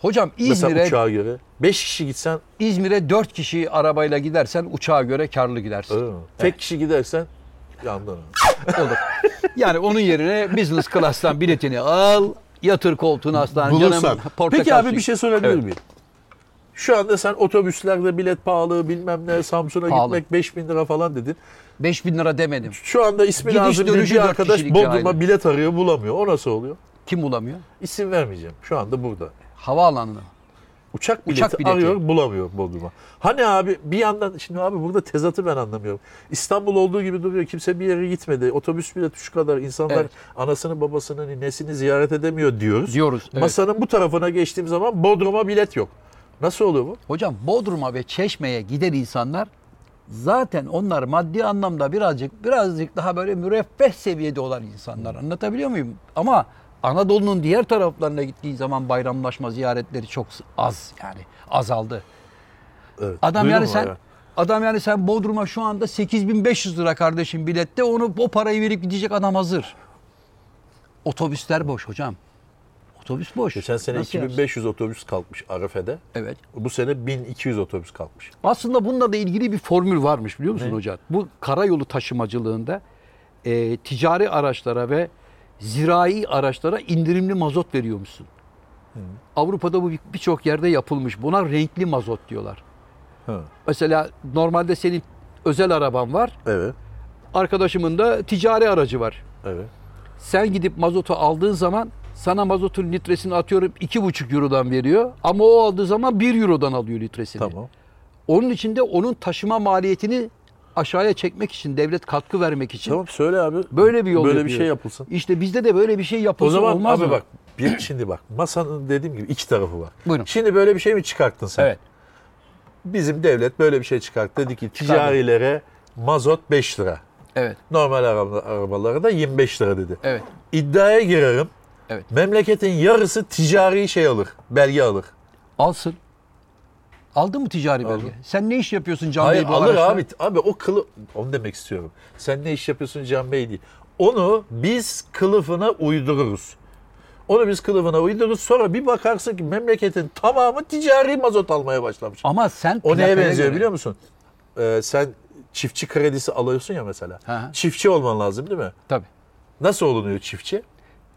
Hocam Mesela İzmir'e uçağa göre. 5 kişi gitsen İzmir'e 4 kişi arabayla gidersen uçağa göre karlı gidersin. öyle mi? Tek kişi gidersen yandın. Olur. Yani onun yerine business class'tan biletini al, yatır koltuğuna aslan Bulursan. canım. portakal Peki abi suyu. bir şey sorabilir Evet. miyim? Şu anda sen otobüslerde bilet pahalı bilmem ne Samsun'a Pahalı. gitmek 5000 lira falan dedin. 5000 lira demedim. Şu anda ismi Gidiş lazım dönüşü bir dört arkadaş kişilik Bodrum'a bilet arıyor bulamıyor. O nasıl oluyor? Kim bulamıyor? İsim vermeyeceğim. Şu anda burada. Havaalanına. Uçak bileti, Uçak bileti. arıyor bulamıyor Bodrum'a. Hani abi bir yandan şimdi abi burada tezatı ben anlamıyorum. İstanbul olduğu gibi duruyor. Kimse bir yere gitmedi. Otobüs bileti şu kadar. İnsanlar Evet. anasını babasını ninesini ziyaret edemiyor diyoruz. Diyoruz. Evet. Masanın bu tarafına geçtiğim zaman Bodrum'a bilet yok. Nasıl oluyor bu? Hocam Bodrum'a ve Çeşme'ye giden insanlar Zaten onlar maddi anlamda birazcık birazcık daha böyle müreffeh seviyede olan insanlar. Anlatabiliyor muyum? Ama Anadolu'nun diğer taraflarına gittiği zaman bayramlaşma ziyaretleri çok az yani azaldı. Evet. Adam yani sen ya? adam yani sen Bodrum'a şu anda 8500 lira kardeşim bilette onu o parayı verip gidecek adam hazır. Otobüsler boş hocam. Otobüs boş. Geçen sene Nasıl yapsın? 2500 otobüs kalkmış Arefe'de. Evet. Bu sene 1200 otobüs kalkmış. Aslında bununla da ilgili bir formül varmış biliyor musun hocam? Bu karayolu taşımacılığında e, ticari araçlara ve zirai araçlara indirimli mazot veriyor musun? Avrupa'da bu bir- birçok yerde yapılmış. Buna renkli mazot diyorlar. Ha. Mesela normalde senin özel araban var. Evet. Arkadaşımın da ticari aracı var. Evet. Sen gidip mazotu aldığın zaman sana mazotun litresini atıyorum 2,5 Euro'dan veriyor. Ama o aldığı zaman 1 Euro'dan alıyor litresini. Tamam. Onun için de onun taşıma maliyetini aşağıya çekmek için, devlet katkı vermek için Tamam söyle abi. böyle bir yol Böyle yapıyor. bir şey yapılsın. İşte bizde de böyle bir şey yapılsa O zaman olmaz abi mı? bak bir şimdi bak masanın dediğim gibi iki tarafı var. Buyurun. Şimdi böyle bir şey mi çıkarttın sen? Evet. Bizim devlet böyle bir şey çıkarttı. Dedi ki ticarilere mazot 5 lira. Evet. Normal araba, arabalara da 25 lira dedi. Evet. İddiaya girerim. Evet. Memleketin yarısı ticari şey alır. Belge alır. Alsın. Aldın mı ticari belge? Aldım. Sen ne iş yapıyorsun Can Hayır Bey bu alır araçla? abi. Abi o kılı onu demek istiyorum. Sen ne iş yapıyorsun Can Bey değil. Onu biz kılıfına uydururuz. Onu biz kılıfına uydururuz. Sonra bir bakarsın ki memleketin tamamı ticari mazot almaya başlamış. Ama sen O neye benziyor göre- biliyor musun? Ee, sen çiftçi kredisi alıyorsun ya mesela. Hı. Çiftçi olman lazım değil mi? Tabii. Nasıl olunuyor çiftçi?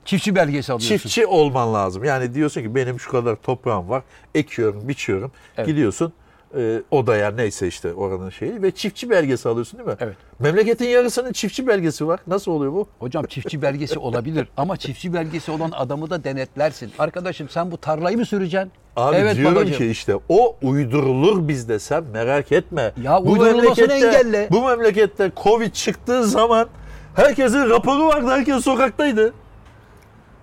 Çiftçi belgesi alıyorsun. Çiftçi olman lazım. Yani diyorsun ki benim şu kadar toprağım var. Ekiyorum, biçiyorum. Evet. Gidiyorsun e, odaya neyse işte oranın şeyi ve çiftçi belgesi alıyorsun değil mi? Evet. Memleketin yarısının çiftçi belgesi var. Nasıl oluyor bu? Hocam çiftçi belgesi olabilir ama çiftçi belgesi olan adamı da denetlersin. Arkadaşım sen bu tarlayı mı süreceksin? Abi evet diyorum babacığım. ki işte o uydurulur bizde sen merak etme. Ya uydurulmasını engelle. Bu memlekette Covid çıktığı zaman herkesin raporu vardı. Herkes sokaktaydı.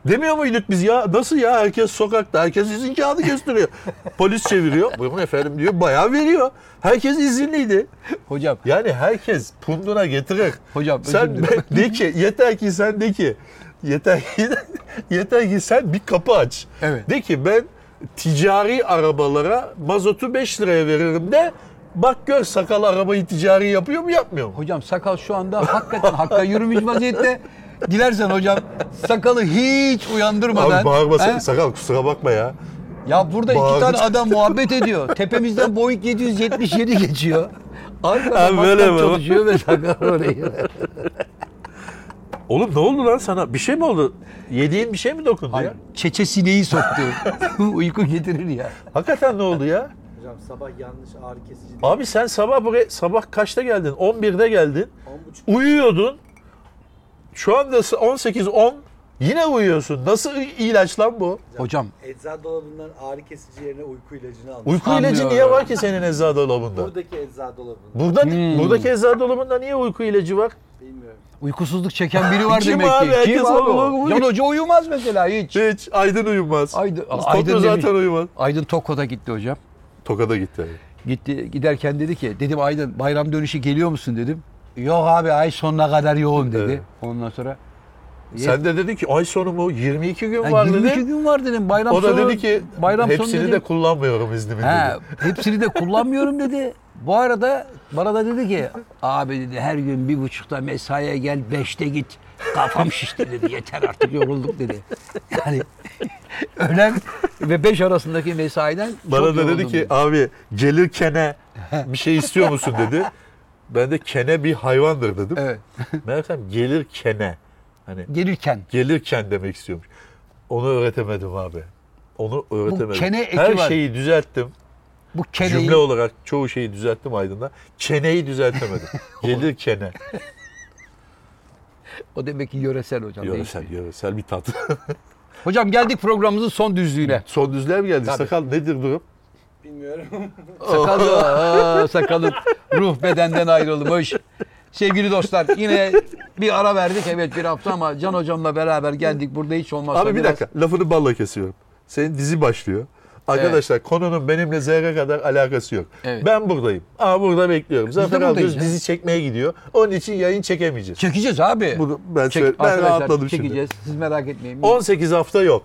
Demiyor muyduk biz ya? Nasıl ya? Herkes sokakta. Herkes izin kağıdı gösteriyor. Polis çeviriyor. Buyurun efendim diyor. Bayağı veriyor. Herkes izinliydi. Hocam Yani herkes punduna getirir. Hocam, sen dilerim. de ki yeter ki sen de ki yeter ki yeter ki sen bir kapı aç. Evet. De ki ben ticari arabalara mazotu 5 liraya veririm de bak gör sakal arabayı ticari yapıyor mu yapmıyor mu? hocam sakal şu anda hakikaten hakka yürümüş vaziyette. Dilersen hocam sakalı hiç uyandırmadan. Abi bağırma He? sakal kusura bakma ya. Ya burada iki Bağırdı. tane adam muhabbet ediyor. Tepemizden Boeing 777 geçiyor. Arkada Abi böyle böyle mi? çalışıyor ve sakal orayı. Oğlum ne oldu lan sana? Bir şey mi oldu? Yediğin bir şey mi dokundu Hayır. ya? Çeçe sineği soktu. Uyku getirir ya. Hakikaten ne oldu ya? Hocam sabah yanlış ağrı kesici. Abi sen sabah buraya sabah kaçta geldin? 11'de geldin. 10.30 Uyuyordun. Şu anda 18-10 yine uyuyorsun. Nasıl ilaç lan bu? Hocam eczacı dolabından ağrı kesici yerine uyku ilacını almış. Uyku Anlıyorum. ilacı niye var ki senin eczacı dolabında? Buradaki eczacı dolabında. Burada Hmm. buradaki eczacı dolabında niye uyku ilacı var? Bilmiyorum. uykusuzluk çeken biri var Kim demek abi? ki. Herkes Kim abi olur, o? olur. Can Hoca uyumaz mesela hiç. Hiç Aydın uyumaz. Aydın, Aydın zaten uyumaz. Aydın Toko'da gitti hocam. Tokada gitti. Gitti giderken dedi ki dedim Aydın bayram dönüşü geliyor musun dedim. Yok abi ay sonuna kadar yoğun dedi. Evet. Ondan sonra Sen de dedin ki ay sonu mu 22 gün Ha, var 22 dedi. gün var dedim. Bayram O da sonu, dedi ki bayram sonu hepsini dedim. de kullanmıyorum iznimi He, dedi. hepsini de kullanmıyorum dedi. Bu arada bana da dedi ki abi dedi her gün bir buçukta mesaiye gel beşte git. Kafam şişti dedi. Yeter artık yorulduk dedi. Yani öğlen ve beş arasındaki mesaiden Bana çok da dedi yoruldum ki abi gelirkene bir şey istiyor musun dedi. Ben de kene bir hayvandır dedim. Evet. Meğersem gelirkene. Hani Gelirken gelirken demek istiyormuş. Onu öğretemedim abi. Onu öğretemedim. kene eki Her var. şeyi düzelttim. bu keneyi Cümle olarak çoğu şeyi düzelttim Aydın'da. Çeneyi düzeltemedim. Gelir kene. o demek ki yöresel hocam. Yöresel, değişmiyor. yöresel bir tat. Hocam geldik programımızın son düzlüğüne. Son düzlüğe mi geldi? Tabii. Sakal nedir durum? Bilmiyorum. Sakalı, aa, sakalın ruh bedenden ayrılmış. Sevgili dostlar yine bir ara verdik evet bir hafta ama Can hocamla beraber geldik. Burada hiç olmazsa Abi bir biraz- dakika lafını balla kesiyorum. Senin dizi başlıyor. Arkadaşlar konunun benimle zerre kadar alakası yok. Evet. Ben buradayım. Aa burada bekliyorum. Zafer buradayız Algöz ya. dizi çekmeye gidiyor. Onun için yayın çekemeyeceğiz. Çekeceğiz abi. Bunu ben Çek- söyle- ben Arkadaşlar, rahatladım şimdi. çekeceğiz. Siz merak etmeyin. 18 hafta yok.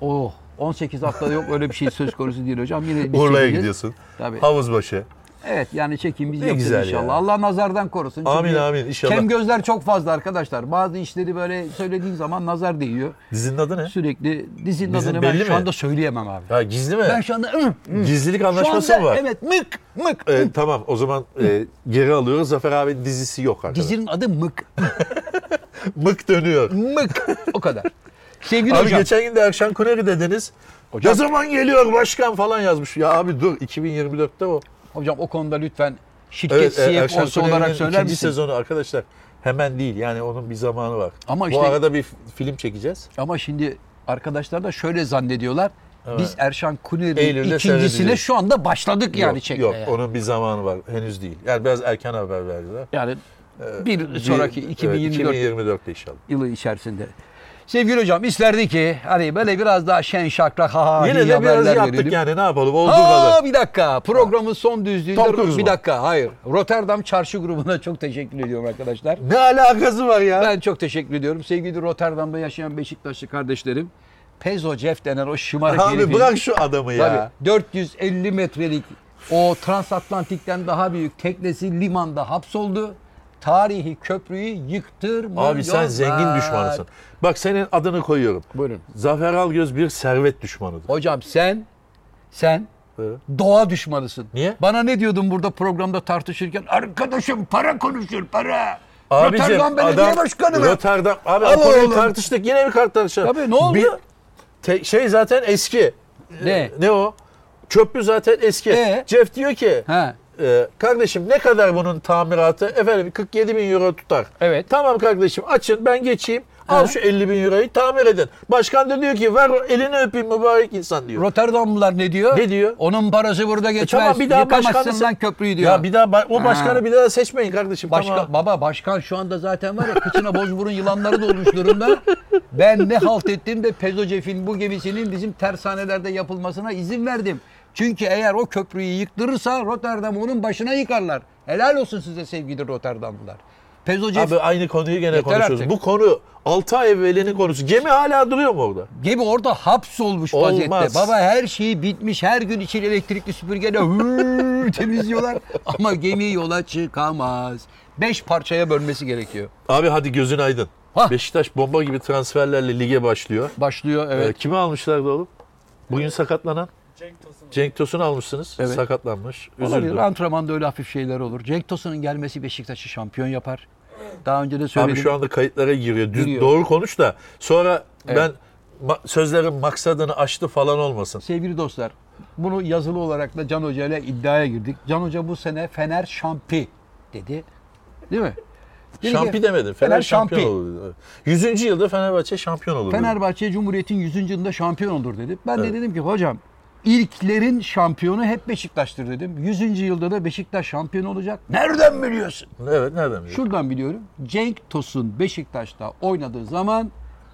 Oh, 18 haftada yok öyle bir şey söz konusu değil hocam. Yine biz Urla'ya gidiyorsun. Tabii. Havuzbaşı. Evet yani çekim biz yapacağız güzel inşallah. ya. Allah nazardan korusun. Amin, Çünkü amin, inşallah. Kem gözler çok fazla arkadaşlar. Bazı işleri böyle söylediğin zaman nazar değiyor. Dizinin adı ne? Sürekli dizinin Dizinin adını ben belli şu mi? anda söyleyemem abi. Ha gizli mi? Ben şu anda. Gizlilik Şu anlaşması anda mı var? Evet mık mık. Evet, tamam o zaman e, geri alıyoruz. Zafer abinin dizisi yok arkadaşlar. Dizinin adı mık. Mık dönüyor. Mık. O kadar. Sevgili Abi hocam. geçen gün de Erşan Kuneri dediniz. Hocam- Ne zaman geliyor başkan falan yazmış. Ya abi dur 2024'te o. Hocam o konuda lütfen şirket Evet e, CFO'su olarak Kuneri'nin söyler misin? sezonu arkadaşlar hemen değil. Yani onun bir zamanı var. Ama Bu işte- arada bir film çekeceğiz. Ama şimdi arkadaşlar da şöyle zannediyorlar. Evet. Biz Erşan Kuneri'nin ikincisine şu anda başladık yani yok, çekmeye. yok onun bir zamanı var. Henüz değil. Yani biraz erken haber verdiler. Yani Ee, bir sonraki evet, 2024 2024'te inşallah. yılı içerisinde. Sevgili hocam isterdi ki hani böyle biraz daha şen şakrak ha ha Yine iyi de biraz haberler yaptık verelim. yani ne yapalım olduğu Ha kadar. bir dakika programın son düzlüğünde Tom Cruise bir mu? dakika hayır. Rotterdam Çarşı grubuna çok teşekkür ediyorum arkadaşlar. Ne alakası var ya? Ben çok teşekkür ediyorum. Sevgili Rotterdam'da yaşayan Beşiktaşlı kardeşlerim. Pezo Jeff denen o şımarık Abi herifin- bırak şu adamı ya. Tabii 450 metrelik o transatlantikten daha büyük teknesi limanda hapsoldu. Tarihi köprüyü yıktırmıyorlar. Abi sen zengin düşmanısın. Bak senin adını koyuyorum. Buyurun. Zafer Algöz bir servet düşmanıdır. Hocam sen sen Evet. doğa düşmanısın. Niye? Bana ne diyordun burada programda tartışırken? Arkadaşım para konuşur para. Abicim Rotterdam Belediye adam Başkanı mı? Rotterdam abi Al oğlum. tartıştık yine bir kart tartışalım. Tabii, ne oldu? Bir, te- şey zaten eski. Ne? Ee, Ne o? Köprü zaten eski. Ee? Jeff diyor ki Ha. E, kardeşim ne kadar bunun tamiratı? Efendim 47 bin euro tutar. Evet. Tamam kardeşim açın ben geçeyim. Ha. Al şu 50 bin euroyu tamir edin. Başkan da diyor ki ver elini öpeyim mübarek insan diyor. Rotterdamlılar ne diyor? Ne diyor? Onun parası burada E geçmez. tamam bir daha başkanı lan köprüyü diyor. Ya bir daha ba- o Ha. başkanı bir daha seçmeyin kardeşim. Başka, tamam. Baba başkan şu anda zaten var ya kıçına bozburun yılanları dolmuş durumda. Ben ne halt ettim de Pezocef'in bu gemisinin bizim tersanelerde yapılmasına izin verdim. Çünkü eğer o köprüyü yıktırırsa Rotterdam onun başına yıkarlar. Helal olsun size sevgili Rotterdamlılar. Pezocef Abi aynı konuyu gene konuşuyoruz. artık. Bu konu 6 ay evvelinin konusu. Gemi hala duruyor mu orada? gemi orada hapsolmuş Olmaz. vaziyette. Baba her şeyi bitmiş. Her gün için elektrikli süpürgeyle hıı temizliyorlar. Ama gemi yola çıkamaz. Beş parçaya bölmesi gerekiyor. Abi hadi gözün aydın. Hah. Beşiktaş bomba gibi transferlerle lige başlıyor. Başlıyor evet. Ee, kimi almışlardı oğlum? Bugün sakatlanan Cenk Tosun. Cenk Tosun almışsınız. Evet. Sakatlanmış. Olabilir. Üzüldüm. Antrenmanda öyle hafif şeyler olur. Cenk Tosun'un gelmesi Beşiktaş'ı şampiyon yapar. Daha önce de söyledim. Abi şu anda kayıtlara giriyor. Düz, Giriyor. Doğru konuş da sonra Evet. ben ma- sözlerin maksadını aştı falan olmasın. Sevgili dostlar, bunu yazılı olarak da Can Hoca ile iddiaya girdik. Can Hoca bu sene Fener şampi dedi. Değil mi? Dedi ki, Şampi demedin. Fener, Fener şampiyon şampi. olur. dedi. 100. yılda Fenerbahçe şampiyon olur. Fenerbahçe Cumhuriyet'in 100. yılında şampiyon olur dedi. Ben Evet. de dedim ki hocam ilklerin şampiyonu hep Beşiktaş'tır dedim. 100. yılda da Beşiktaş şampiyon olacak. Nereden biliyorsun? Evet nereden biliyorsun? Şuradan biliyorum. Cenk Tosun Beşiktaş'ta oynadığı zaman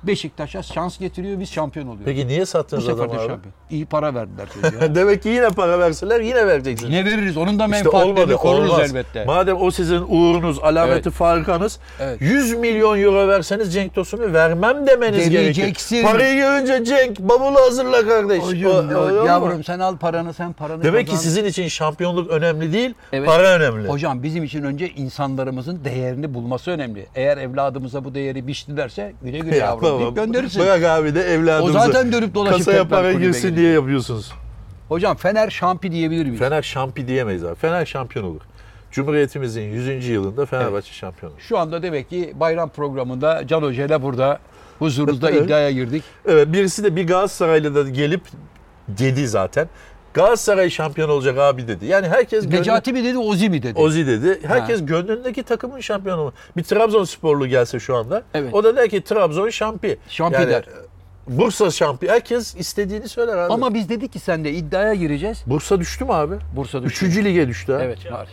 Beşiktaş'a şans getiriyor. Biz şampiyon oluyoruz. Peki niye Bu sattınız sefer adamı de abi? şampiyon. İyi para verdiler çocuğa. Demek ki yine para verseler yine vereceksiniz. Yine veririz. Onun da İşte menfaatlerini olmadı, koruruz olmaz. elbette. Madem o sizin uğrunuz, alameti Evet. farikanız, Evet. 100 milyon euro verseniz Cenk Tosun'u vermem demeniz Vereceksin. gerekir. Parayı görünce Cenk bavulu hazırla kardeş. Hocam, O- öyle olmaz. yavrum sen al paranı sen paranı Demek ki kazan. sizin için şampiyonluk önemli değil, Evet. para önemli. Hocam bizim için önce insanlarımızın değerini bulması önemli. Eğer evladımıza bu değeri biçtilerse güle güle yavrum Baba. gönderirsin. Bırak abi de evladımızı. O zaten dönüp dolaşıp Kasaya para girsin diye yapıyorsunuz. Hocam Fener şampi diyebilir miyiz? Fener şampi diyemeyiz abi. Fener şampiyon olur. Cumhuriyetimizin 100. yılında Fenerbahçe şampiyon olur. Şu anda demek ki bayram programında Can Hoca ile burada huzurunuzda Evet. iddiaya girdik. Evet birisi de bir Galatasaraylı da gelip dedi zaten. Galatasaray şampiyon olacak abi dedi. Yani herkes Necati mi dedi Ozi mi dedi? Ozi dedi. Herkes gönlündeki takımın şampiyonu mu? Bir Trabzonsporlu gelse şu anda. Evet. O da der ki Trabzon şampi. Şampi der. e, Bursa şampi. Herkes istediğini söyler abi. Ama biz dedik ki sen de iddiaya gireceğiz. Bursa düştü mü abi? Bursa düştü. Üçüncü lige düştü ha. Evet var.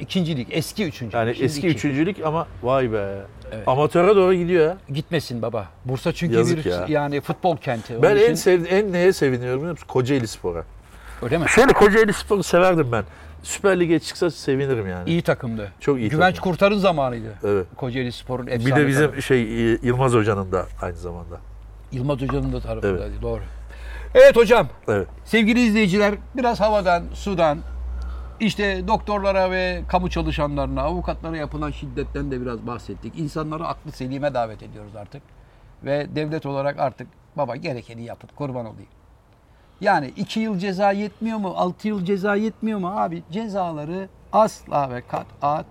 İkinci lig, eski üçüncü. Yani Şimdi eski iki. üçüncülük ama vay be. Evet. Amatöre doğru gidiyor ya. Gitmesin baba. Bursa çünkü Yazık bir ya. yani futbol kenti. Ben en sev en neye seviniyorum biliyor musun? Kocaeli Spor'a. Öyle mi? Şöyle Kocaeli Spor'u severdim ben. Süper Lig'e çıksa sevinirim yani. İyi takımdı. Çok iyi Güvenç takım. Kurtar'ın zamanıydı. Evet. Kocaeli Spor'un efsane Bir de bizim takımı. şey Yılmaz Hoca'nın da aynı zamanda. Yılmaz Hoca'nın da tarafındaydı. Doğru. Evet hocam. Evet. Sevgili izleyiciler biraz havadan, sudan, işte doktorlara ve kamu çalışanlarına, avukatlara yapılan şiddetten de biraz bahsettik. İnsanları aklı selime davet ediyoruz artık. Ve devlet olarak artık baba gerekeni yapın kurban olayım. Yani iki yıl ceza yetmiyor mu? Altı yıl ceza yetmiyor mu? Abi cezaları asla ve kat'a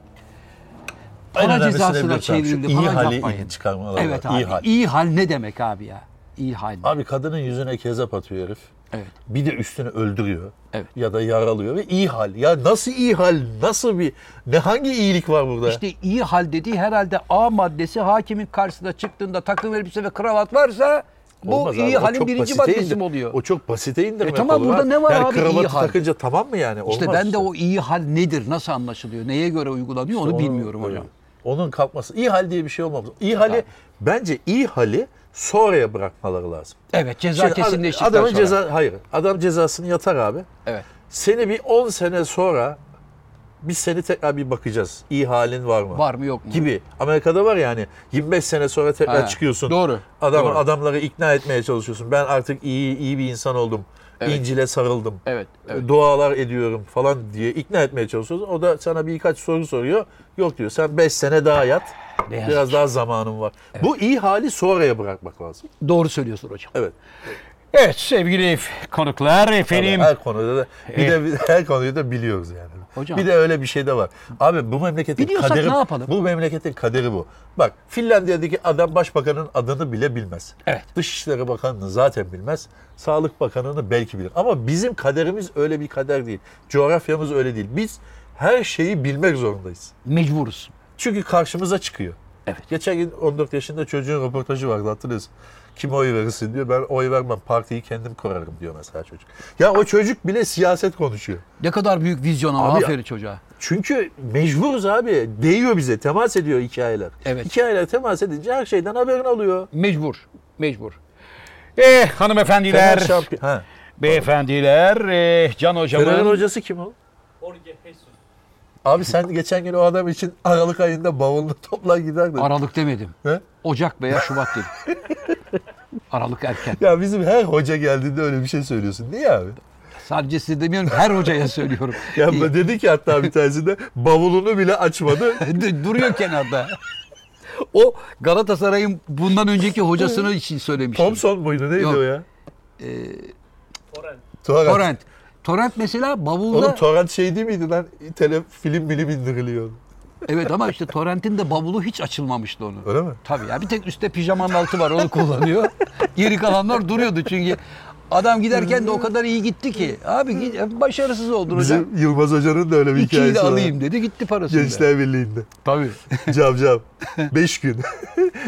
En para cezasına çevrildi iyi hali yapmayın. çıkarmaları Evet abi. İyi hal. İyi hal ne demek abi ya? İyi hal. Abi kadının yüzüne kezap atıyor herif. Evet. Bir de üstünü öldürüyor. Evet. Ya da yaralıyor ve iyi hal. Ya nasıl iyi hal? Nasıl bir ne hangi iyilik var burada? İşte iyi hal dediği herhalde A maddesi hakimin karşısına çıktığında takım elbise ve kravat varsa bu Olmaz abi, iyi o halin birinci maddesi mi oluyor? O çok basite indirmek E tamam, olur burada abi. ne var yani abi iyi hal? takınca tamam mı yani? İşte Olmaz ben de o iyi hal nedir, nasıl anlaşılıyor, neye göre uygulanıyor onu bilmiyorum hocam. Onun kalkması. İyi hal diye bir şey olmaz. İyi hali bence iyi hali sonraya bırakmaları lazım. Evet ceza Şimdi ad- kesinleştikten adamın sonra. ceza hayır. Adam cezasını yatar abi. Evet. Seni bir 10 sene sonra biz seni tekrar bir bakacağız. İyi halin var mı? Var mı yok mu? Gibi. Amerika'da var yani 25 sene sonra tekrar Ha, çıkıyorsun. doğru, Adam, doğru. Adamları ikna etmeye çalışıyorsun. Ben artık iyi iyi bir insan oldum. Evet. İncil'e sarıldım. Evet, evet. Dualar ediyorum falan diye ikna etmeye çalışıyorsun. O da sana birkaç soru soruyor. Yok diyor sen 5 sene daha yat. Ne Biraz daha zamanım var. Bu iyi hali sonraya bırakmak lazım. Doğru söylüyorsun hocam. Evet. Evet sevgili konuklar efendim. Her konuda da bir de bir de her konuyu da biliyoruz yani. Hocam. Bir de öyle bir şey de var. Abi bu memleketin Biliyorsak kaderi ne yapalım? bu memleketin kaderi bu. Bak Finlandiya'daki adam başbakanın adını bile bilmez. Evet. Dışişleri Bakanı'nı zaten bilmez. Sağlık Bakanı'nı belki bilir. Ama bizim kaderimiz öyle bir kader değil. Coğrafyamız öyle değil. Biz her şeyi bilmek zorundayız. Mecburuz. Çünkü karşımıza çıkıyor. Evet. Geçen gün 14 yaşında çocuğun röportajı vardı hatırlıyorsun. Kime oy verirsin diyor. Ben oy vermem. Partiyi kendim kurarım diyor mesela çocuk. Ya o çocuk bile siyaset konuşuyor. Ne kadar büyük vizyon ama Abi- aferin çocuğa. Çünkü mecburuz abi. Değiyor bize. Temas ediyor hikayeler. Evet. Hikayeler temas edince her şeyden haberin alıyor. Mecbur. Mecbur. Eh hanımefendiler, şampiyon. Ha. beyefendiler, eh, Can Fener'in hocamın hocası kim o? Jorge Jesus. Abi sen geçen gün o adam için Aralık ayında bavulunu toplar giderdin. Aralık demedim. He? Ocak veya Şubat dedim. Aralık erken. Ya bizim her hoca geldiğinde öyle bir şey söylüyorsun. Niye abi? Sadece size demiyorum her hocaya söylüyorum. Ya dedi ki hatta bir tanesinde bavulunu bile açmadı. Duruyor kenarda. O Galatasaray'ın bundan önceki hocasının için söylemiştim. Thompson muydu neydi Yok. o ya? Torrent. Torrent. Torrent. Torrent mesela bavulda Oğlum torrent şey değil miydi lan? Tele, film bilim indiriliyor. Evet ama işte Torrent'in de bavulu hiç açılmamıştı onu. Öyle mi? Tabii ya bir tek üstte pijamanın altı var onu kullanıyor. Geri kalanlar duruyordu çünkü adam giderken de o kadar iyi gitti ki. Abi başarısız oldun hocam. Bizim Yılmaz Hoca'nın da öyle bir İkiyi de hikayesi var. alayım dedi gitti parasını. Gençler Birliği'nde. Tabii. Cav cav. Beş gün.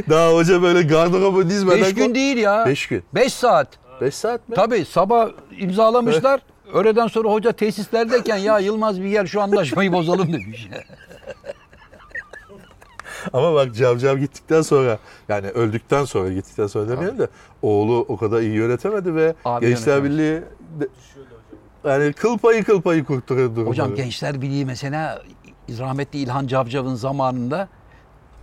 Daha hoca böyle gardırobu dizmeden... Beş gün değil ya. Beş gün. Beş saat. Beş saat mi? Tabii sabah imzalamışlar. Öğleden sonra hoca tesislerdeyken ya Yılmaz bir gel şu anlaşmayı bozalım demiş. Ama bak Cav Cav gittikten sonra yani öldükten sonra gittikten sonra demeyelim de oğlu o kadar iyi yönetemedi ve Abi Gençler yönetemez. Birliği de- yani kıl payı kıl payı kurtarıyor durumu. Hocam Gençler Birliği mesela rahmetli İlhan Cavcav'ın zamanında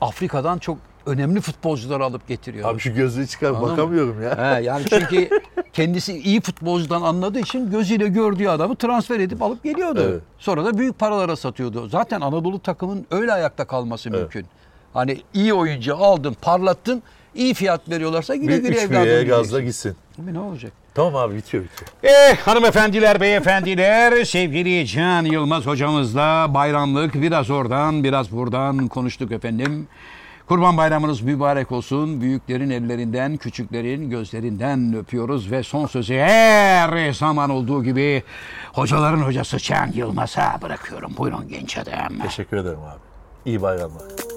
Afrika'dan çok önemli futbolcular alıp getiriyor. Abi şu gözlüğü çıkar Anladın mı? bakamıyorum ya. He, yani çünkü kendisi iyi futbolcudan anladığı için gözüyle gördüğü adamı transfer edip alıp geliyordu. Evet. Sonra da büyük paralara satıyordu. Zaten Anadolu takımın öyle ayakta kalması mümkün. Hani iyi oyuncu aldın, parlattın, iyi fiyat veriyorlarsa güle güle evladım gazla gitsin. Tabii ne olacak? Tamam abi bitiyor bitiyor. Eh hanımefendiler, beyefendiler, sevgili Can Yılmaz hocamızla bayramlık biraz oradan biraz buradan konuştuk efendim. Kurban bayramınız mübarek olsun. Büyüklerin ellerinden, küçüklerin gözlerinden öpüyoruz ve son sözü her zaman olduğu gibi hocaların hocası Can Yılmaz'a bırakıyorum. Buyurun genç adam. Teşekkür ederim abi. İyi bayramlar.